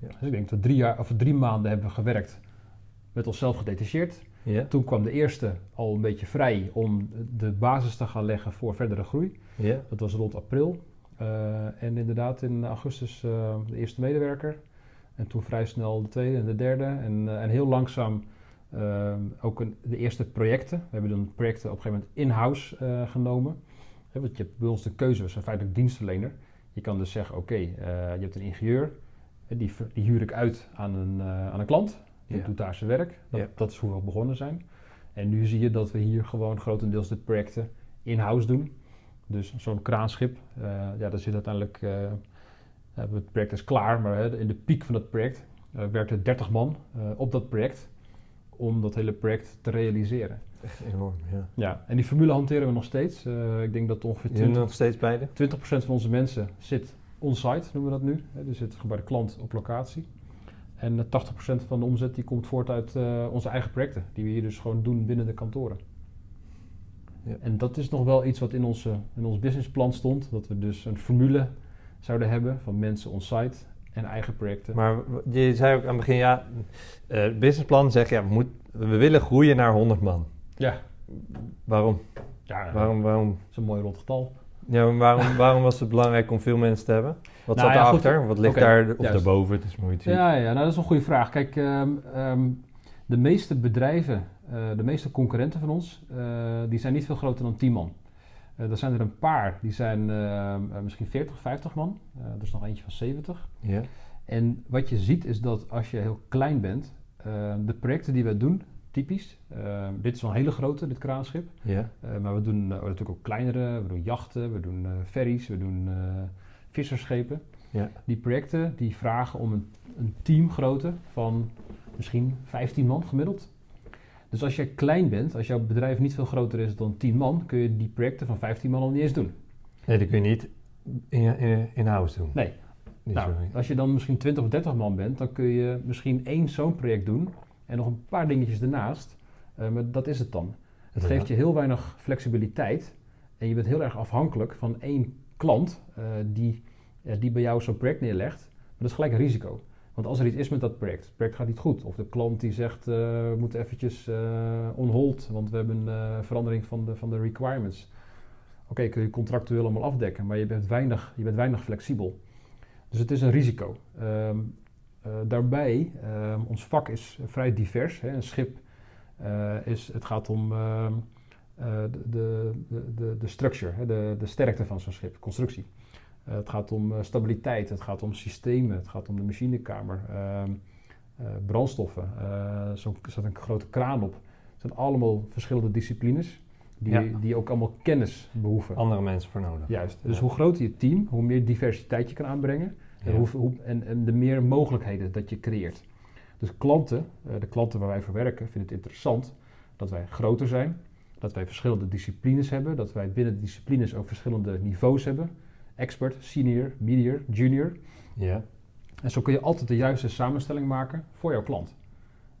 Speaker 1: Ja.
Speaker 2: Dus ik denk dat drie, jaar, of drie maanden hebben we gewerkt met onszelf gedetacheerd.
Speaker 1: Ja.
Speaker 2: Toen kwam de eerste al een beetje vrij om de basis te gaan leggen voor verdere groei.
Speaker 1: Ja.
Speaker 2: Dat was rond april. Eh, en inderdaad in augustus eh, de eerste medewerker. En toen vrij snel de tweede en de derde. En, eh, en heel langzaam eh, ook een, de eerste projecten. We hebben dan projecten op een gegeven moment in-house eh, genomen. Want je hebt bij ons de keuze, we zijn feitelijk dienstverlener. Je kan dus zeggen, oké, je hebt een ingenieur. Die, die huur ik uit aan een, aan een klant. Die
Speaker 1: Ja.
Speaker 2: doet daar zijn werk. Dat,
Speaker 1: Ja.
Speaker 2: dat is hoe we begonnen zijn. En nu zie je dat we hier gewoon grotendeels de projecten in-house doen. Dus zo'n kraanschip, ja, daar zit uiteindelijk, het project is klaar, maar in de piek van dat project eh werkten 30 man eh, op dat project om dat hele project te realiseren.
Speaker 1: Echt enorm, ja.
Speaker 2: Ja, en die formule hanteren we nog steeds. Eh, ik denk dat ongeveer
Speaker 1: Jullie
Speaker 2: 20,
Speaker 1: nog steeds beide?
Speaker 2: 20% van onze mensen zit on-site, noemen we dat nu. Dus zit bij de klant op locatie. En eh, 80% van de omzet die komt voort uit onze eigen projecten, die we hier dus gewoon doen binnen de kantoren.
Speaker 1: Ja.
Speaker 2: En dat is nog wel iets wat in, onze, in ons businessplan stond, dat we dus een formule zouden hebben van mensen on-site en eigen projecten.
Speaker 1: Maar je zei ook aan het begin, ja, het businessplan zegt, ja, we, moet, we willen groeien naar 100 man.
Speaker 2: ja,
Speaker 1: Waarom?
Speaker 2: ja
Speaker 1: Waarom, waarom,
Speaker 2: dat is een mooi rond getal.
Speaker 1: ja, maar waarom, waarom was het belangrijk om veel mensen te hebben? Wat
Speaker 2: Nou
Speaker 1: zat
Speaker 2: ja,
Speaker 1: daarachter? Wat ligt daar, of
Speaker 2: juist.
Speaker 1: daarboven? Het is mooi te zien.
Speaker 2: Ja, ja nou, dat is een goede vraag. Kijk, ehm, ehm, de meeste bedrijven, eh, de meeste concurrenten van ons, eh, die zijn niet veel groter dan 10 man. Eh er zijn er een paar, die zijn ehm, eh, misschien 40, 50 man. Eh, er is nog eentje van 70.
Speaker 1: Ja.
Speaker 2: En wat je ziet is dat als je heel klein bent, eh, de projecten die wij doen, typisch, eh, dit is wel een hele grote, dit kraanschip.
Speaker 1: Ja.
Speaker 2: Maar we doen natuurlijk ook kleinere, we doen jachten, we doen ferries, we doen visserschepen.
Speaker 1: Ja.
Speaker 2: Die projecten die vragen om een, een teamgrootte van misschien 15 man gemiddeld. Dus als je klein bent, als jouw bedrijf niet veel groter is dan 10 man, kun je die projecten van 15 man al niet eens doen.
Speaker 1: Nee, dat kun je niet in, in, doen.
Speaker 2: Nee.
Speaker 1: Niet
Speaker 2: Nou,
Speaker 1: zo.
Speaker 2: als je dan misschien 20 of 30 man bent, dan kun je misschien één zo'n project doen en nog een paar dingetjes ernaast. Eh, maar dat is het dan. Het
Speaker 1: Ja.
Speaker 2: geeft je heel weinig flexibiliteit en je bent heel erg afhankelijk van één klant eh, die, eh, die bij jou zo'n project neerlegt. Maar dat is gelijk een risico. Want als er iets is met dat project, het project gaat niet goed, of de klant die zegt eh, we moeten eventjes eh, on hold, want we hebben een eh, verandering van de, van de requirements. Oké, kun je contractueel allemaal afdekken, maar je bent weinig, je bent weinig flexibel. Dus het is een risico. Ehm, eh, daarbij, ehm, ons vak is vrij divers. Hè. Een schip is, het gaat om ehm, eh, de, de, de, de, structure, de, de sterkte van zo'n schip, constructie. Eh, het gaat om eh, stabiliteit, het gaat om systemen, het gaat om de machinekamer, ehm, eh, brandstoffen. zo er staat een grote kraan op. Het zijn allemaal verschillende disciplines die,
Speaker 1: Ja.
Speaker 2: die ook allemaal kennis behoeven.
Speaker 1: Andere mensen voor nodig.
Speaker 2: Juist. Dus
Speaker 1: Ja.
Speaker 2: hoe groter je team, hoe meer diversiteit je kan aanbrengen.
Speaker 1: Ja.
Speaker 2: En, hoe, hoe- en, en de meer mogelijkheden dat je creëert. Dus klanten, de klanten waar wij voor werken, vinden het interessant dat wij groter zijn. Dat wij verschillende disciplines hebben. Dat wij binnen de disciplines ook verschillende niveaus hebben. Expert, senior, medior, junior.
Speaker 1: Ja.
Speaker 2: En zo kun je altijd de juiste samenstelling maken voor jouw klant.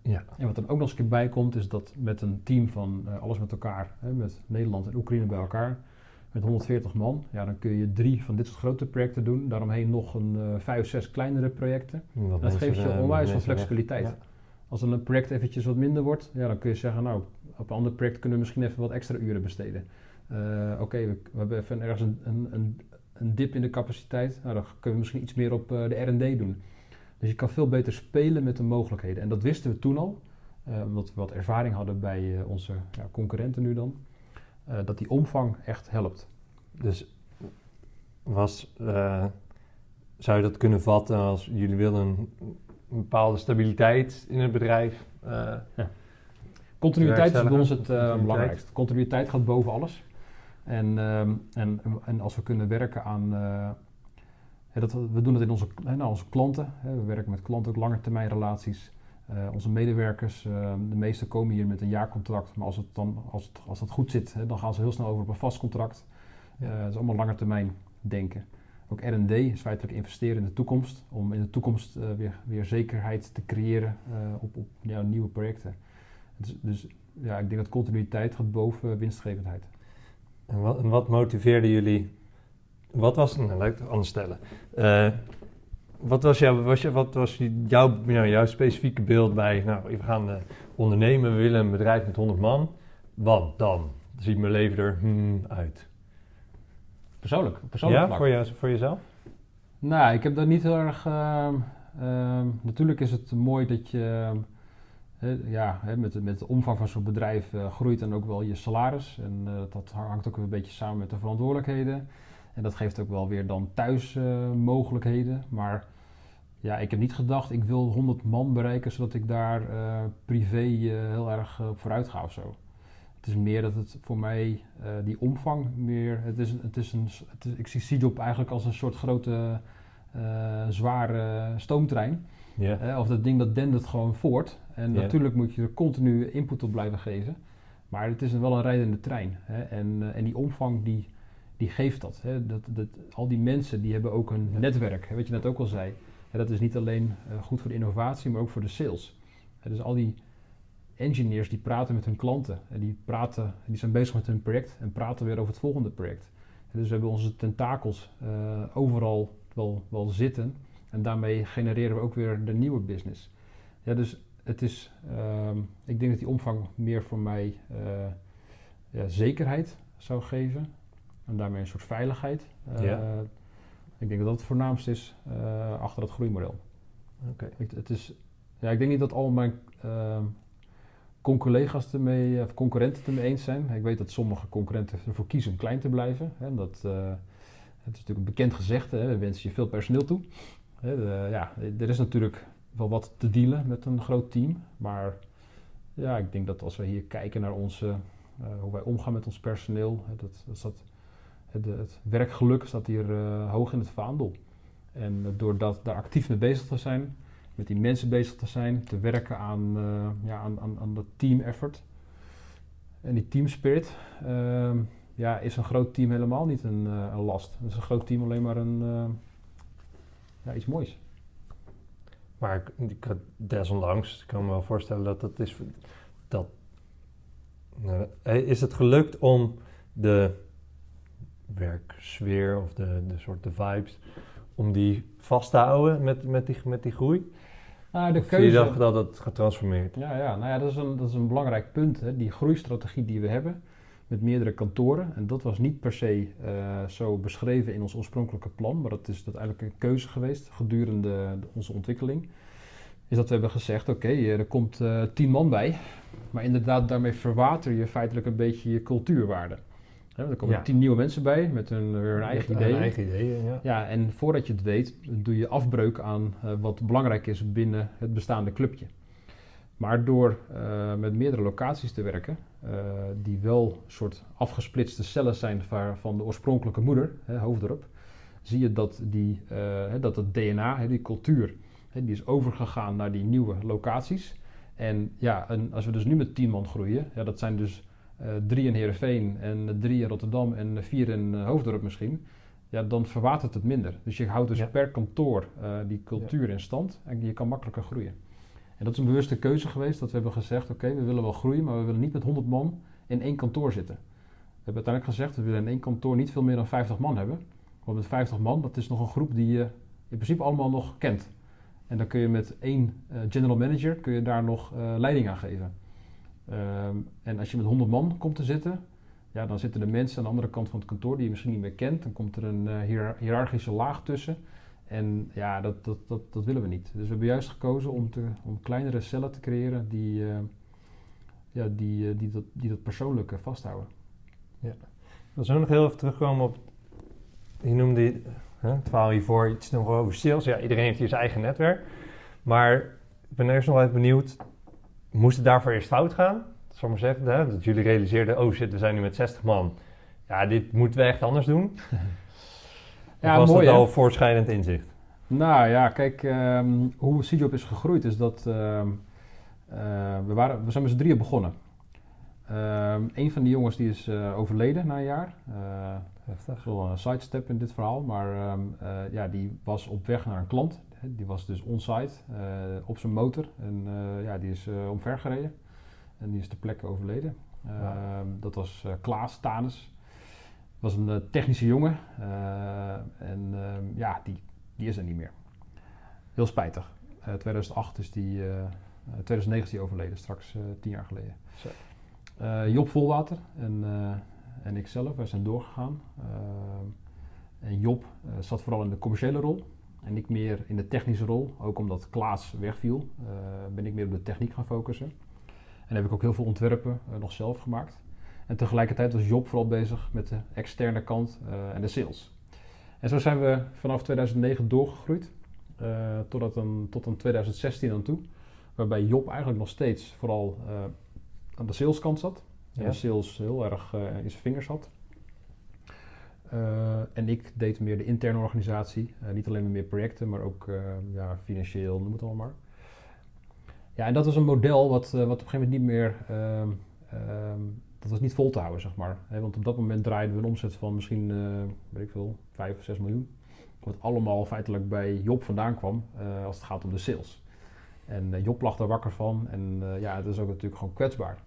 Speaker 1: Ja.
Speaker 2: En wat er ook nog eens een keer bij komt, is dat met een team van eh, alles met elkaar, hè, met Nederland en Oekraïne bij elkaar, met 140 man, ja, dan kun je drie van dit soort grote projecten doen. Daaromheen nog een eh, vijf, zes kleinere projecten. Dat geeft je
Speaker 1: eh,
Speaker 2: onwijs veel flexibiliteit.
Speaker 1: Ja.
Speaker 2: Als een project eventjes wat minder wordt, ja, dan kun je zeggen, nou, op een ander project kunnen we misschien even wat extra uren besteden. Oké, we, we, hebben even ergens een, een, een, dip in de capaciteit. Nou, dan kunnen we misschien iets meer op uh, de R&D doen. Dus je kan veel beter spelen met de mogelijkheden. En dat wisten we toen al, uh, omdat we wat ervaring hadden bij onze ja, concurrenten nu dan. dat die omvang echt helpt.
Speaker 1: Dus was, zou je dat kunnen vatten als jullie willen een, bepaalde stabiliteit in het bedrijf?
Speaker 2: Ja. Continuïteit is bij ons het belangrijkste. Continuïteit gaat boven alles. En, ehm, en, en als we kunnen werken aan. Uh, dat, we doen het in onze, nou, onze klanten. Hè, we werken met klanten ook langetermijnrelaties. Uh, onze medewerkers, uh, de meeste komen hier met een jaarcontract. Maar als het, dan, als het, als het goed zit, hè, dan gaan ze heel snel over op een vast contract. Uh, dat is allemaal langetermijn denken. Ook R&D is feitelijk investeren in de toekomst. Om in de toekomst weer, weer zekerheid te creëren op, op ja, nieuwe projecten. Dus, dus ja, ik denk dat continuïteit gaat boven winstgevendheid.
Speaker 1: En wat, en wat motiveerde jullie? Wat was, nou laat ik het anders stellen. Uh, wat was, jouw, was, je, wat was jouw, nou, jouw specifieke beeld bij, nou, we gaan uh, ondernemen, we willen een bedrijf met 100 man. Wat dan? Ziet mijn leven er hmm, uit?
Speaker 2: Persoonlijk, persoonlijk
Speaker 1: ja, voor, je, voor jezelf?
Speaker 2: Nou, ik heb daar niet heel erg... Uh, natuurlijk is het mooi dat je ja, met, met de omvang van zo'n bedrijf uh, groeit dan ook wel je salaris. En uh, dat hangt ook een beetje samen met de verantwoordelijkheden. En dat geeft ook wel weer dan thuis uh, mogelijkheden. Maar ja, ik heb niet gedacht, ik wil 100 man bereiken zodat ik daar privé heel erg op vooruit ga of zo. Het is meer dat het voor mij die omvang meer. Het is, het is een, het is, ik zie Seajob eigenlijk als een soort grote, zware stoomtrein. Yeah. of dat ding dat dendert gewoon voort. En natuurlijk moet je er continu input op blijven geven. Maar het is wel een rijdende trein. Hè? En, uh, en die omvang die, die geeft dat, hè? dat, dat. Al die mensen die hebben ook een netwerk, hè? wat je net ook al zei. dat is niet alleen uh, goed voor de innovatie, maar ook voor de sales. dus al die engineers die praten met hun klanten. En die, praten, die zijn bezig met hun project en praten weer over het volgende project. dus we hebben onze tentakels uh, overal wel, wel zitten. En daarmee genereren we ook weer de nieuwe business. Ja, dus het is, ehm, ik denk dat die omvang meer voor mij uh, ja, zekerheid zou geven. En daarmee een soort veiligheid. Uh, ja. Ik denk dat dat het voornaamste is uh, achter dat groeimodel.
Speaker 1: Oké.
Speaker 2: Het is, ja, ik denk niet dat al mijn ehm, collega's ermee, of concurrenten het ermee eens zijn. Ik weet dat sommige concurrenten ervoor kiezen om klein te blijven. Hè, dat, het is natuurlijk een bekend gezegde, hè, we wensen je veel personeel toe. Ja, er is natuurlijk wel wat te dealen met een groot team. Maar ja, ik denk dat als we hier kijken naar onze, uh, hoe wij omgaan met ons personeel, dat, dat, het, het werkgeluk staat hier uh, hoog in het vaandel. En door dat, daar actief mee bezig te zijn, met die mensen bezig te zijn, te werken aan, ja, aan, aan, aan dat team effort en die team spirit, ehm, ja, is een groot team helemaal niet een, een last. Is een groot team alleen maar een, ja, iets moois.
Speaker 1: Maar ik, ik, desondanks, ik kan me wel voorstellen dat dat is. Dat, uh, is het gelukt om de werksfeer of de, de soort de vibes, om die vast te houden met, met, die, met die groei?
Speaker 2: Nou, de keuze...
Speaker 1: Je dacht dat het getransformeerd?
Speaker 2: Ja, ja, nou ja, dat is een, dat is een belangrijk punt. Hè. Die groeistrategie die we hebben met meerdere kantoren. En dat was niet per se uh, zo beschreven in ons oorspronkelijke plan, maar dat is dat eigenlijk een keuze geweest gedurende onze ontwikkeling. Is dat we hebben gezegd: oké, okay, er komt uh, tien man bij, maar inderdaad, daarmee verwater je feitelijk een beetje je cultuurwaarde. Ja, er komen ja. tien nieuwe mensen bij met hun, hun eigen ideeën.
Speaker 1: eigen ideeën ja.
Speaker 2: ja, en voordat je het weet, doe je afbreuk aan uh, wat belangrijk is binnen het bestaande clubje. Maar door uh, met meerdere locaties te werken, uh, die wel soort afgesplitste cellen zijn van de oorspronkelijke moeder, hè, Hoofddorp, zie je dat, die, uh, dat het DNA, hè, die cultuur, hè, die is overgegaan naar die nieuwe locaties. En ja, en als we dus nu met tien man groeien, ja, dat zijn dus drie in Heerenveen en drie in Rotterdam en vier in Hoofddorp misschien, ja, dan verwatert het minder. Dus je houdt dus ja. per kantoor die cultuur ja. in stand en je kan makkelijker groeien. En dat is een bewuste keuze geweest, dat we hebben gezegd, oké, we willen wel groeien, maar we willen niet met 100 man in één kantoor zitten. We hebben uiteindelijk gezegd, we willen in één kantoor niet veel meer dan 50 man hebben. Want met 50 man, dat is nog een groep die je in principe allemaal nog kent. En dan kun je met één eh, general manager kun je daar nog eh, leiding aan geven. Ehm, en als je met 100 man komt te zitten, ja, dan zitten de mensen aan de andere kant van het kantoor die je misschien niet meer kent. Dan komt er een uh, hiërarchische laag tussen. En ja, dat, dat, dat, dat willen we niet. Dus we hebben juist gekozen om, te, om kleinere cellen te creëren die, uh, ja, die, uh, die, dat, die dat persoonlijke vasthouden.
Speaker 1: Ja. Ik wil zo nog heel even terugkomen op, je noemde het verhaal hiervoor iets nog over sales. Ja, iedereen heeft hier zijn eigen netwerk. Maar ik ben eerst nog even benieuwd, moest het daarvoor eerst fout gaan? Zal maar zeggen, hè? dat jullie realiseerden, oh shit, we zijn nu met 60 man. Ja, dit moeten we echt anders doen. ja, was mooi, dat al voortschrijdend inzicht?
Speaker 2: Nou ja, kijk, um, hoe CJOB is gegroeid is dat um, uh, we, waren, we zijn met z'n drieën begonnen. Um, een van die jongens die is uh, overleden na een jaar. Uh, Heftig. Wel een sidestep in dit verhaal, maar ja, die was op weg naar een klant. Die was dus on-site op zijn motor en ja, die is omvergereden. En die is ter plekke overleden. Dat was Klaas Tanis was een uh, technische jongen. Uh, en uh, ja, die, die is er niet meer. Heel spijtig. 2008 is die, 2009 is die overleden, straks tien jaar geleden. Job Volwater en, en ik zelf, wij zijn doorgegaan. en Job zat vooral in de commerciële rol. En ik meer in de technische rol. Ook omdat Klaas wegviel, ben ik meer op de techniek gaan focussen. En heb ik ook heel veel ontwerpen nog zelf gemaakt. En tegelijkertijd was Job vooral bezig met de externe kant uh, en de sales. En zo zijn we vanaf 2009 doorgegroeid, uh, totdat een, tot een 2016 aan toe. Waarbij Job eigenlijk nog steeds vooral uh, aan de saleskant zat. Ja. En de sales heel erg in zijn vingers had. en ik deed meer de interne organisatie. niet alleen meer projecten, maar ook ja, financieel, noem het allemaal maar. Ja, en dat was een model wat, wat op een gegeven moment niet meer ehm, ehm, dat was niet vol te houden, zeg maar. want op dat moment draaiden we een omzet van misschien, uh, weet ik veel, 5 of 6 miljoen. Wat allemaal feitelijk bij Job vandaan kwam uh, als het gaat om de sales. En uh, Job lag daar wakker van en ja, het is ook natuurlijk gewoon kwetsbaar.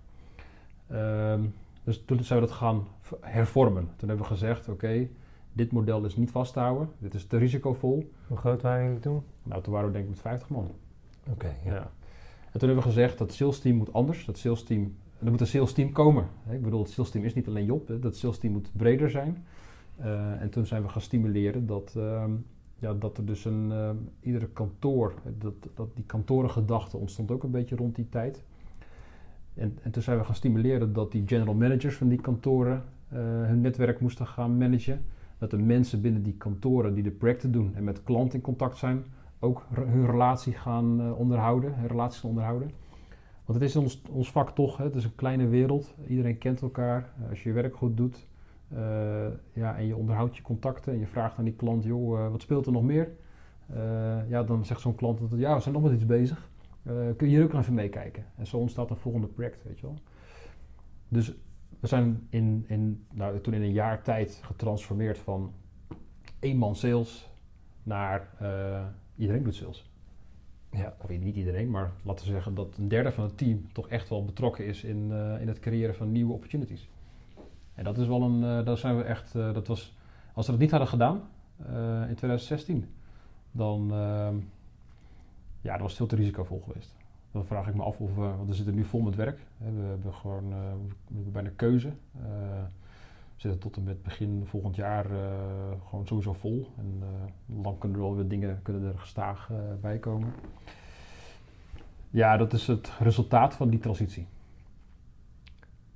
Speaker 2: Ehm, dus toen zijn we dat gaan hervormen. Toen hebben we gezegd, oké, okay, dit model is niet vast te houden. Dit is te risicovol.
Speaker 1: Hoe groot waren jullie toen?
Speaker 2: Nou, toen waren we denk ik met 50 man.
Speaker 1: Oké, okay, ja. ja.
Speaker 2: En toen hebben we gezegd, dat sales team moet anders. Dat sales team er moet een sales team komen. Ik bedoel, het sales team is niet alleen Job, dat sales team moet breder zijn. Uh, en toen zijn we gaan stimuleren dat, uh, ja, dat er dus een, uh, iedere kantoor, dat, dat die kantorengedachte ontstond ook een beetje rond die tijd. En, en toen zijn we gaan stimuleren dat die general managers van die kantoren eh, hun netwerk moesten gaan managen. Dat de mensen binnen die kantoren die de projecten doen en met klanten in contact zijn, ook hun relatie gaan onderhouden, hun relaties gaan onderhouden. Want het is ons, ons vak toch, hè? het is een kleine wereld. Iedereen kent elkaar. Uh, als je je werk goed doet uh, ja, en je onderhoudt je contacten en je vraagt aan die klant, joh, uh, wat speelt er nog meer? ja, dan zegt zo'n klant, ja, we zijn nog met iets bezig. kun je hier ook even meekijken? En zo ontstaat een volgende project, weet je wel. Dus we zijn in, in, nou, toen in een jaar tijd getransformeerd van één man sales naar iedereen doet sales. Ja. Of niet iedereen, maar laten we zeggen dat een derde van het team toch echt wel betrokken is in, uh, in het creëren van nieuwe opportunities. En dat is wel een, uh, daar zijn we echt, uh, dat was, als we dat niet hadden gedaan in 2016, dan, ehm, ja, dat was veel te risicovol geweest. Dan vraag ik me af of we, want we zitten nu vol met werk. We hebben gewoon, bijna keuze. Zitten tot en met begin volgend jaar gewoon sowieso vol. En dan kunnen er wel weer dingen kunnen er gestaag bij komen. Ja, dat is het resultaat van die transitie.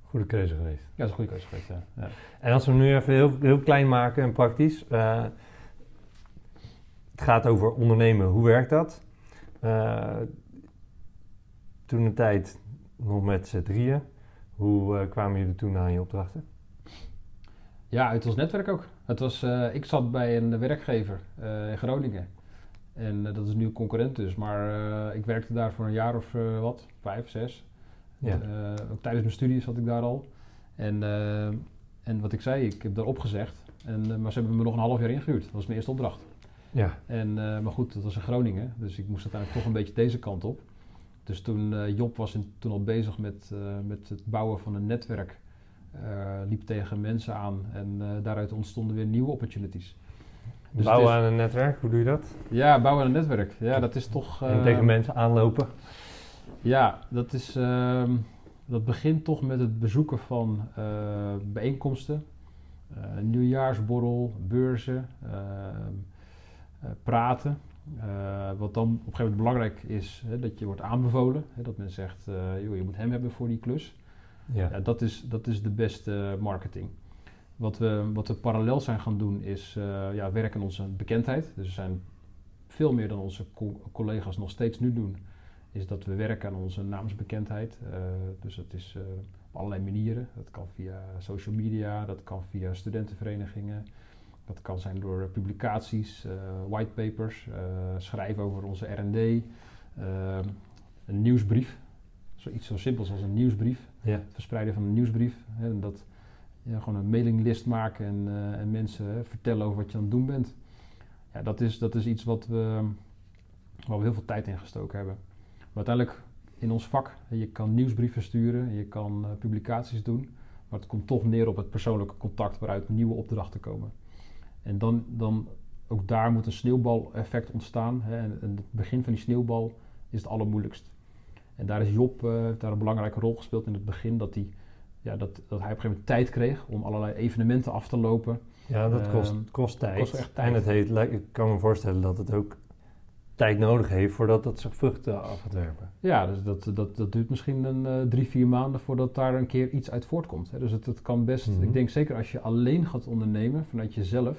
Speaker 1: Goede keuze geweest. Ja,
Speaker 2: dat is een goede keuze geweest, ja. ja.
Speaker 1: En als we nu even heel, heel klein maken en praktisch. Uh, het gaat over ondernemen. Hoe werkt dat? Uh, toen een tijd nog met z'n drieën. Hoe uh, kwamen jullie toen aan je opdrachten?
Speaker 2: Ja, uit ons netwerk ook. Het was, ik zat bij een werkgever in Groningen. En uh, dat is nu een concurrent dus. Maar ik werkte daar voor een jaar of wat, vijf, zes. Ja. ook tijdens mijn studie zat ik daar al. En, en wat ik zei, ik heb daar opgezegd. En, maar ze hebben me nog een half jaar ingehuurd. Dat was mijn eerste opdracht. Ja. En, maar goed, dat was in Groningen. Dus ik moest uiteindelijk toch een beetje deze kant op. Dus toen Job was in, toen al bezig met, met het bouwen van een netwerk. Liep tegen mensen aan. En daaruit ontstonden weer nieuwe opportunities. Dus
Speaker 1: Bouwen
Speaker 2: is-
Speaker 1: aan een netwerk, hoe doe je dat?
Speaker 2: Ja, bouwen aan een netwerk. Ja, dat is toch...
Speaker 1: en
Speaker 2: eh,
Speaker 1: tegen mensen aanlopen.
Speaker 2: Ja, dat, is, ehm, dat begint toch met het bezoeken van eh, bijeenkomsten, eh, nieuwjaarsborrel, beurzen, ehm, eh, praten. Eh, wat dan op een gegeven moment belangrijk is, hè, dat je wordt aanbevolen. Hè, dat men zegt, eh, joh, je moet hem hebben voor die klus.
Speaker 1: Ja.
Speaker 2: Dat, is, dat is de beste marketing. Wat we, wat we parallel zijn gaan doen is eh, ja, werken aan onze bekendheid. Dus we zijn veel meer dan onze co- collega's nog steeds nu doen. Is dat we werken aan onze naamsbekendheid. Eh, dus dat is eh, op allerlei manieren. Dat kan via social media, dat kan via studentenverenigingen. Dat kan zijn door publicaties, whitepapers, schrijven over onze R&D. een nieuwsbrief. Zoiets zo simpels als een nieuwsbrief
Speaker 1: Ja.
Speaker 2: het verspreiden van een nieuwsbrief. Hè, en dat ja, gewoon een mailinglist maken en, eh, en mensen hè, vertellen over wat je aan het doen bent. Ja, dat is, dat is iets wat we, waar we heel veel tijd in gestoken hebben. Maar uiteindelijk in ons vak, je kan nieuwsbrieven sturen, je kan eh, publicaties doen, maar het komt toch neer op het persoonlijke contact waaruit nieuwe opdrachten komen. En dan, dan ook daar moet een sneeuwbaleffect ontstaan. Hè, en, en het begin van die sneeuwbal is het allermoeilijkst. En daar is Job eh, daar een belangrijke rol gespeeld in het begin. Dat hij, ja, dat, dat hij op een gegeven moment tijd kreeg om allerlei evenementen af te lopen.
Speaker 1: Ja, dat kost,
Speaker 2: Ehm,
Speaker 1: kost tijd.
Speaker 2: kost echt tijd.
Speaker 1: En het lijkt- ik kan me voorstellen dat het ook tijd nodig heeft voordat dat zich vruchten af gaat werpen.
Speaker 2: Ja, dus dat, dat, dat duurt misschien een eh, drie, vier maanden voordat daar een keer iets uit voortkomt. Hè. Dus het, het kan best,
Speaker 1: Mhm.
Speaker 2: ik denk zeker als je alleen gaat ondernemen vanuit jezelf.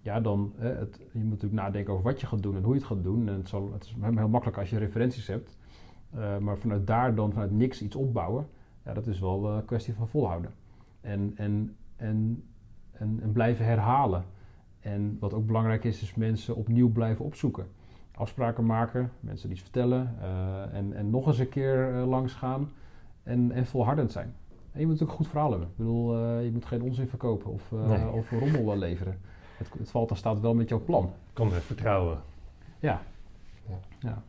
Speaker 2: Ja, dan, hè, het, je moet natuurlijk nadenken over wat je gaat doen en hoe je het gaat doen. En het, zal, het is heel makkelijk als je referenties hebt. Eh, maar vanuit daar dan, vanuit niks iets opbouwen, ja, dat is wel eh, een kwestie van volhouden. En, en, en, en, en blijven herhalen. En wat ook belangrijk is, is mensen opnieuw blijven opzoeken. Afspraken maken, mensen iets vertellen eh, en, en nog eens een keer eh, langs gaan en, en volhardend zijn. En je moet ook een goed verhaal hebben. Ik bedoel, eh, je moet geen onzin verkopen of, eh,
Speaker 1: Nee.
Speaker 2: of rommel eh, leveren. Het, het valt en staat wel met jouw plan.
Speaker 1: Met vertrouwen.
Speaker 2: Ja.
Speaker 1: Ja.
Speaker 2: ja.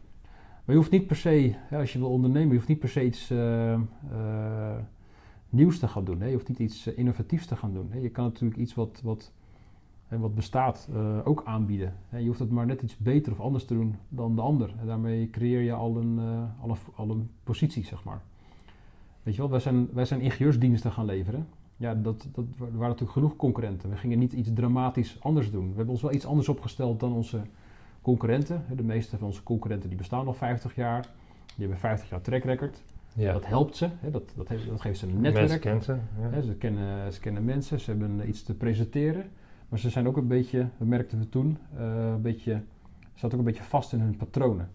Speaker 2: Maar je hoeft niet per se, als je wil ondernemen, je hoeft niet per se iets eh, eh, nieuws te gaan doen. Hè. Je hoeft niet iets eh, innovatiefs te gaan doen. Hè. Je kan natuurlijk iets wat, wat, wat bestaat ook aanbieden. Hè. Je hoeft het maar net iets beter of anders te doen dan de ander. En daarmee creëer je al een, al een, al een positie, zeg maar. Weet je wel, wij zijn, wij zijn ingenieursdiensten gaan leveren. Ja, dat, dat er waren natuurlijk genoeg concurrenten. We gingen niet iets dramatisch anders doen. We hebben ons wel iets anders opgesteld dan onze concurrenten. De meeste van onze concurrenten die bestaan al 50 jaar. Die hebben 50 jaar track record.
Speaker 1: Ja.
Speaker 2: Dat helpt ze. Hè? Dat, dat, heeft, dat geeft ze een
Speaker 1: Mensen
Speaker 2: netwerk.
Speaker 1: kennen ze. Ja.
Speaker 2: Hè? Ze, kennen, ze kennen mensen, ze hebben iets te presenteren. Maar ze zijn ook een beetje, dat merkten we toen, eh, een beetje, ze zaten ook een beetje vast in hun patronen.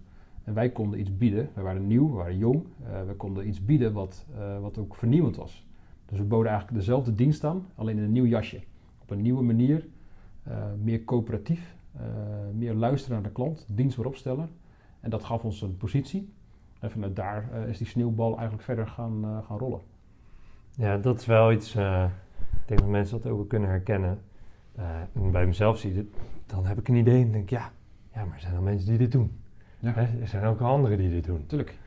Speaker 2: En wij konden iets bieden. We waren nieuw, we waren jong. eh, we konden iets bieden wat, eh, wat ook vernieuwend was. Dus we boden eigenlijk dezelfde dienst aan, alleen in een nieuw jasje. Op een nieuwe manier, eh, meer coöperatief, eh, meer luisteren naar de klant, dienst weer opstellen. En dat gaf ons een positie. En vanuit daar eh, is die sneeuwbal eigenlijk verder gaan, eh, gaan rollen.
Speaker 1: Ja, dat is wel iets, eh, ik denk dat mensen dat ook wel kunnen herkennen. Eh, en bij mezelf zie je dit, dan heb ik een idee en denk ik, ja, ja, maar er zijn al mensen die dit doen.
Speaker 2: Ja.
Speaker 1: Hè, er zijn ook anderen die dit doen.
Speaker 2: Tuurlijk.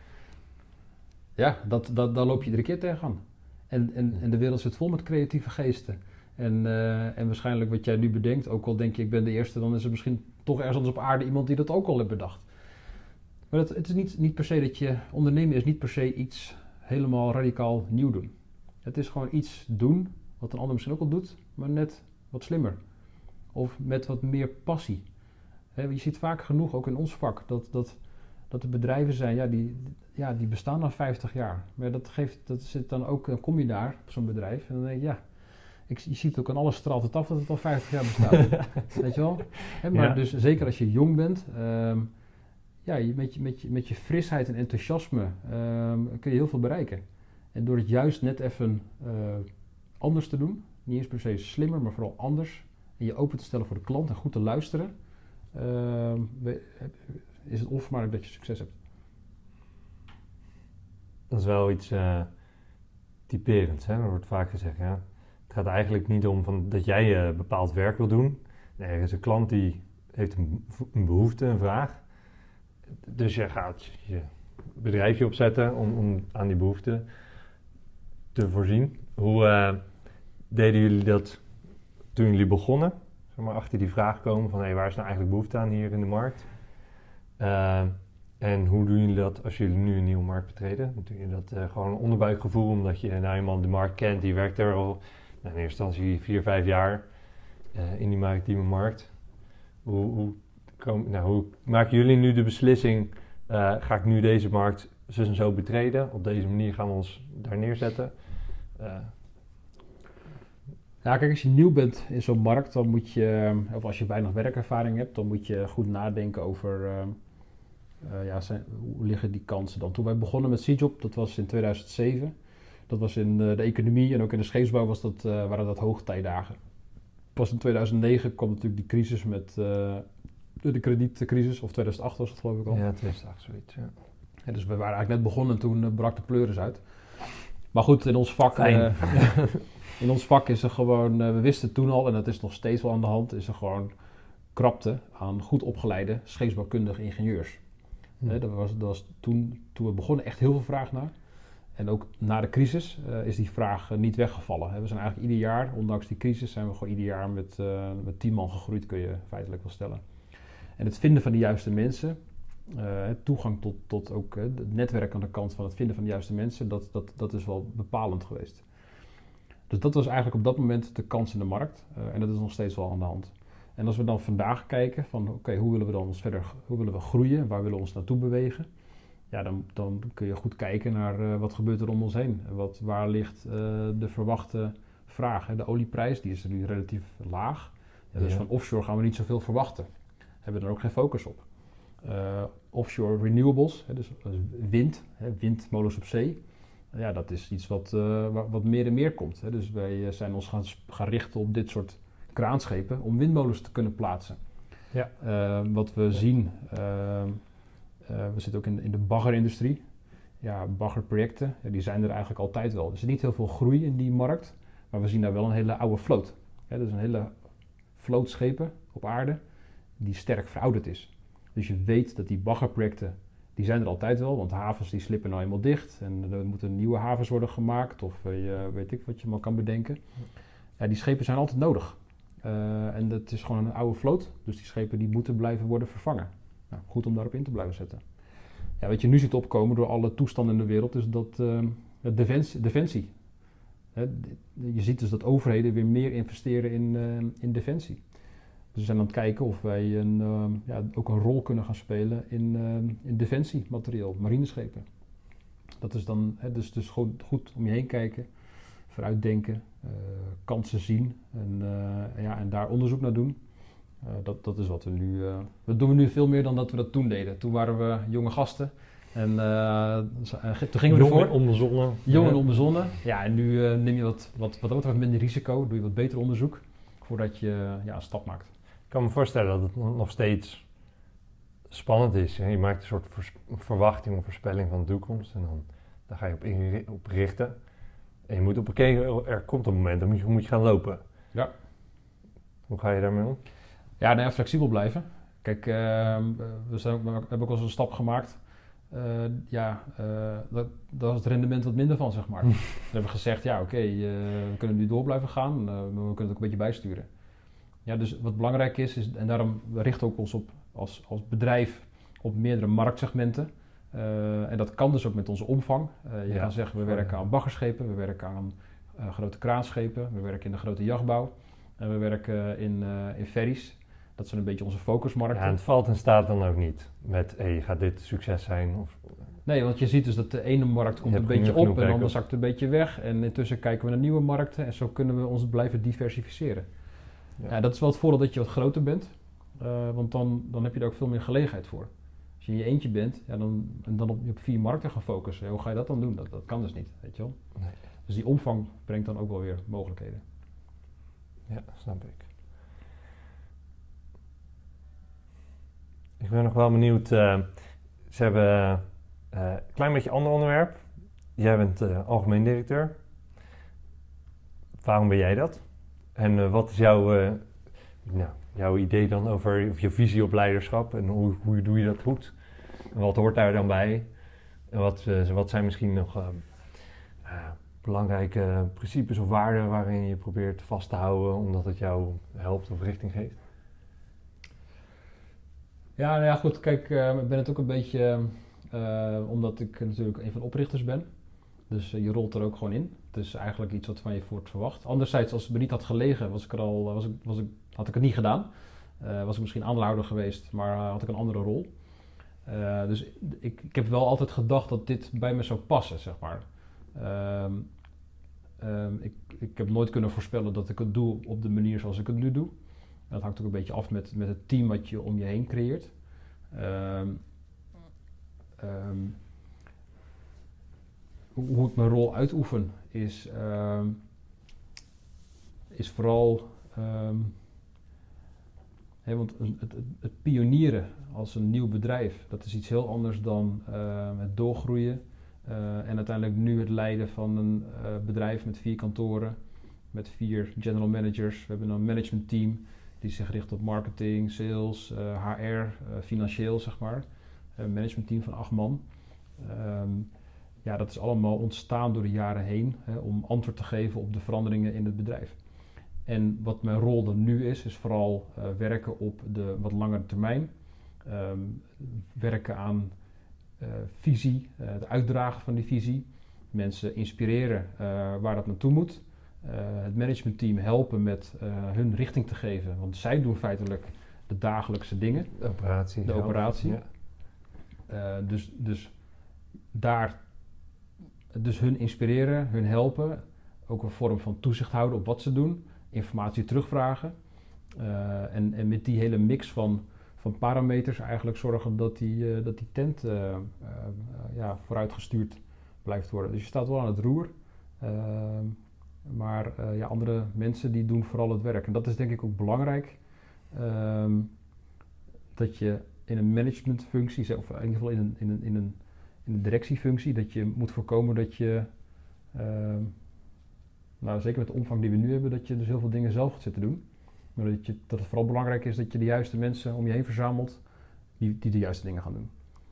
Speaker 2: Ja, dat, dat, daar loop je iedere keer tegenaan. En, en, en de wereld zit vol met creatieve geesten. En, eh, en waarschijnlijk wat jij nu bedenkt, ook al denk je ik ben de eerste, dan is er misschien toch ergens anders op aarde iemand die dat ook al heeft bedacht. Maar dat, het is niet, niet per se dat je ondernemen is niet per se iets helemaal radicaal nieuw doen. Het is gewoon iets doen wat een ander misschien ook al doet, maar net wat slimmer. Of met wat meer passie. Je ziet vaak genoeg, ook in ons vak, dat, dat, dat er bedrijven zijn, ja, die, ja, die bestaan al 50 jaar. Maar dat, geeft, dat zit dan ook, dan kom je daar op zo'n bedrijf en dan denk je, ja, ik, je ziet ook aan alles straalt het af dat het al 50 jaar bestaat. Weet je wel? Maar
Speaker 1: Ja.
Speaker 2: dus zeker als je jong bent, ehm, ja, je, met, je, met, je, met je frisheid en enthousiasme ehm, kun je heel veel bereiken. En door het juist net even eh, anders te doen, niet eens per se slimmer, maar vooral anders, en je open te stellen voor de klant en goed te luisteren, ehm, we- is het onvermijdelijk dat je succes hebt.
Speaker 1: Dat is wel iets eh, typerends. Hè? Er wordt vaak gezegd, ja, het gaat eigenlijk niet om van, dat jij eh, bepaald werk wil doen. Nee, er is een klant die heeft een, behoefte, een vraag. Dus je gaat je bedrijfje opzetten om, om aan die behoefte te voorzien. Hoe eh, deden jullie dat toen jullie begonnen? zeg maar, achter die vraag komen van hey, waar is nou eigenlijk behoefte aan hier in de markt? Uh, en hoe doen jullie dat als jullie nu een nieuwe markt betreden? Doe je dat uh, gewoon een onderbuikgevoel omdat je nou iemand de markt kent, die werkt er al in eerste instantie vier, vijf jaar uh, in die maritieme markt. Hoe, hoe, nou, hoe, maken jullie nu de beslissing, uh, ga ik nu deze markt zo en zo betreden? Op deze manier gaan we ons daar neerzetten.
Speaker 2: Ja, kijk, als je nieuw bent in zo'n markt, dan moet je, of als je weinig werkervaring hebt, dan moet je goed nadenken over uh, ja, zijn, hoe liggen die kansen dan? Toen wij begonnen met C-Job, dat was in 2007. Dat was in uh, de economie en ook in de scheepsbouw was dat, uh, waren dat hoogtijdagen. Pas in 2009 kwam natuurlijk die crisis met de kredietcrisis, of 2008 was het geloof ik al.
Speaker 1: Ja, 2008 zoiets, ja.
Speaker 2: Dus we waren eigenlijk net begonnen en toen brak de pleuris uit. Maar goed, in ons vak, in ons vak is er gewoon, we wisten toen al, en dat is nog steeds wel aan de hand, is er gewoon krapte aan goed opgeleide scheepsbouwkundige ingenieurs. Hm. dat was, dat was toen, toen we begonnen echt heel veel vraag naar. En ook na de crisis uh, is die vraag uh, niet weggevallen. We zijn eigenlijk ieder jaar, ondanks die crisis, zijn we gewoon ieder jaar met, uh, met 10 man gegroeid, kun je feitelijk wel stellen. En het vinden van de juiste mensen, toegang tot, tot ook het netwerk aan de kant van het vinden van de juiste mensen, dat, dat, dat is wel bepalend geweest. Dus dat was eigenlijk op dat moment de kans in de markt. en dat is nog steeds wel aan de hand. En als we dan vandaag kijken van oké, hoe willen we dan ons verder, hoe willen we groeien, waar willen we ons naartoe bewegen? Ja, dan, dan kun je goed kijken naar uh, wat gebeurt er om ons heen. Wat, waar ligt uh, de verwachte vraag? Hè? De olieprijs die is er nu relatief laag. Ja, dus ja. van offshore gaan we niet zoveel verwachten. Hebben we er ook geen focus op. Uh, offshore renewables, hè, dus wind, hè, windmolens op zee. Ja, dat is iets wat, wat meer en meer komt. Hè. Dus wij zijn ons gaan, gaan richten op dit soort kraanschepen om windmolens te kunnen plaatsen. Ja. Wat we zien, uh, we zitten ook in, in de baggerindustrie. Ja, baggerprojecten, die zijn er eigenlijk altijd wel. Er is niet heel veel groei in die markt, maar we zien daar wel een hele oude vloot. Ja, dat is een hele vloot schepen op aarde die sterk verouderd is. Dus je weet dat die baggerprojecten, die zijn er altijd wel, want havens die slippen nou eenmaal dicht en er moeten nieuwe havens worden gemaakt of weet ik wat je maar kan bedenken. Ja, die schepen zijn altijd nodig. Uh, en dat is gewoon een oude vloot, dus die schepen die moeten blijven worden vervangen. Nou, goed om daarop in te blijven zetten. Ja, wat je nu ziet opkomen door alle toestanden in de wereld is dat uh, defensie. defensie. Hè, je ziet dus dat overheden weer meer investeren in, uh, in defensie. Dus we zijn aan het kijken of wij een, ja, ook een rol kunnen gaan spelen in, in defensiemateriaal, marineschepen. Dat is dan hè, dus, dus gewoon goed om je heen kijken vooruitdenken, uh, kansen zien en, uh, ja, en daar onderzoek naar doen. Uh, dat, dat is wat we nu. dat doen we nu veel meer dan dat we dat toen deden. Toen waren we jonge gasten. En toen gingen we ervoor.
Speaker 1: onbezonnen.
Speaker 2: Jong en onbezonnen. Ja, en nu neem je wat, wat, wat, wat minder risico, doe je wat beter onderzoek voordat je ja, een stap maakt.
Speaker 1: Ik kan me voorstellen dat het nog steeds spannend is. Je maakt een soort verwachting of voorspelling van de toekomst en dan daar ga je op, in, op richten. En je moet op een keer, er komt een moment, dan moet je, moet je gaan lopen.
Speaker 2: Ja.
Speaker 1: Hoe ga je daarmee om?
Speaker 2: Ja, nou ja, flexibel blijven. Kijk, uh, we, zijn, we, hebben ook al eens een stap gemaakt. Uh, ja, uh, dat, dat is het rendement wat minder van, zeg maar. we hebben gezegd, ja, oké, okay, eh, we kunnen nu door blijven gaan, maar we kunnen het ook een beetje bijsturen. Ja, dus wat belangrijk is, is en daarom we richten ook ons op als, als bedrijf op meerdere marktsegmenten. En dat kan dus ook met onze omvang. Je ja. kan zeggen, we werken aan baggerschepen, we werken aan grote kraanschepen, we werken in de grote jachtbouw en we werken in, in ferries. Dat zijn een beetje onze focusmarkten.
Speaker 1: Ja, en het valt in staat dan ook niet met, hey, gaat dit succes zijn? Of...
Speaker 2: Nee, want je ziet dus dat de ene markt komt een beetje op en dan zakt het een beetje weg. En intussen kijken we naar nieuwe markten en zo kunnen we ons blijven diversificeren. Ja. ja dat is wel het voordeel dat je wat groter bent, want dan, dan heb je er ook veel meer gelegenheid voor. Als je in je eentje bent ja, dan, en dan op, op vier markten gaan focussen, hoe ga je dat dan doen? Dat, dat kan dus niet, weet je wel. Nee. Dus die omvang brengt dan ook wel weer mogelijkheden.
Speaker 1: Ja, snap ik. Ik ben nog wel benieuwd. Uh, ze hebben uh, een klein beetje ander onderwerp. Jij bent algemeen directeur. Waarom ben jij dat? En wat is jouw, nou, jouw idee dan over of je visie op leiderschap en hoe, hoe doe je dat goed? En wat hoort daar dan bij? En wat, wat zijn misschien nog uh, belangrijke principes of waarden waarin je probeert vast te houden omdat het jou helpt of richting geeft?
Speaker 2: Ja, nou ja, goed. Kijk, uh, ik ben het ook een beetje, uh, omdat ik natuurlijk een van de oprichters ben. Dus uh, je rolt er ook gewoon in. Het is eigenlijk iets wat van je wordt verwacht. Anderzijds, als het me niet had gelegen, was ik er al, was ik, was ik, had ik het niet gedaan. was ik misschien aandeelhouder geweest, maar had ik een andere rol. dus ik, ik heb wel altijd gedacht dat dit bij me zou passen, zeg maar. Um, um, ik, ik heb nooit kunnen voorspellen dat ik het doe op de manier zoals ik het nu doe. Dat hangt ook een beetje af met, met het team wat je om je heen creëert. Um, hoe ik mijn rol uitoefen is, is vooral. Want het, het, pionieren als een nieuw bedrijf, dat is iets heel anders dan het doorgroeien uh, en uiteindelijk nu het leiden van een uh, bedrijf met vier kantoren, met vier general managers. We hebben een management team die zich richt op marketing, sales, uh, eh, HR, financieel zeg maar. Een management team van acht man. Um, ja, dat is allemaal ontstaan door de jaren heen hè, om antwoord te geven op de veranderingen in het bedrijf. En wat mijn rol dan nu is, is vooral werken op de wat langere termijn. Um, werken aan visie, uh, het uitdragen van die visie. Mensen inspireren waar dat naartoe moet. Het managementteam helpen met hun richting te geven. Want zij doen feitelijk de dagelijkse dingen.
Speaker 1: De operatie.
Speaker 2: De operatie. Ja. dus, dus daar dus hun inspireren, hun helpen. Ook een vorm van toezicht houden op wat ze doen. Informatie terugvragen. en, en met die hele mix van van parameters eigenlijk zorgen dat die, uh, dat die tent uh, ja, vooruitgestuurd blijft worden. Dus je staat wel aan het roer. Maar ja, andere mensen die doen vooral het werk. En dat is denk ik ook belangrijk. Ehm, dat je in een managementfunctie, of in ieder geval in een, in een, in een, in directiefunctie, dat je moet voorkomen dat je, ehm, nou zeker met de omvang die we nu hebben, dat je dus heel veel dingen zelf gaat zitten doen. Maar dat, je, dat het vooral belangrijk is dat je de juiste mensen om je heen verzamelt die, die de juiste dingen gaan doen.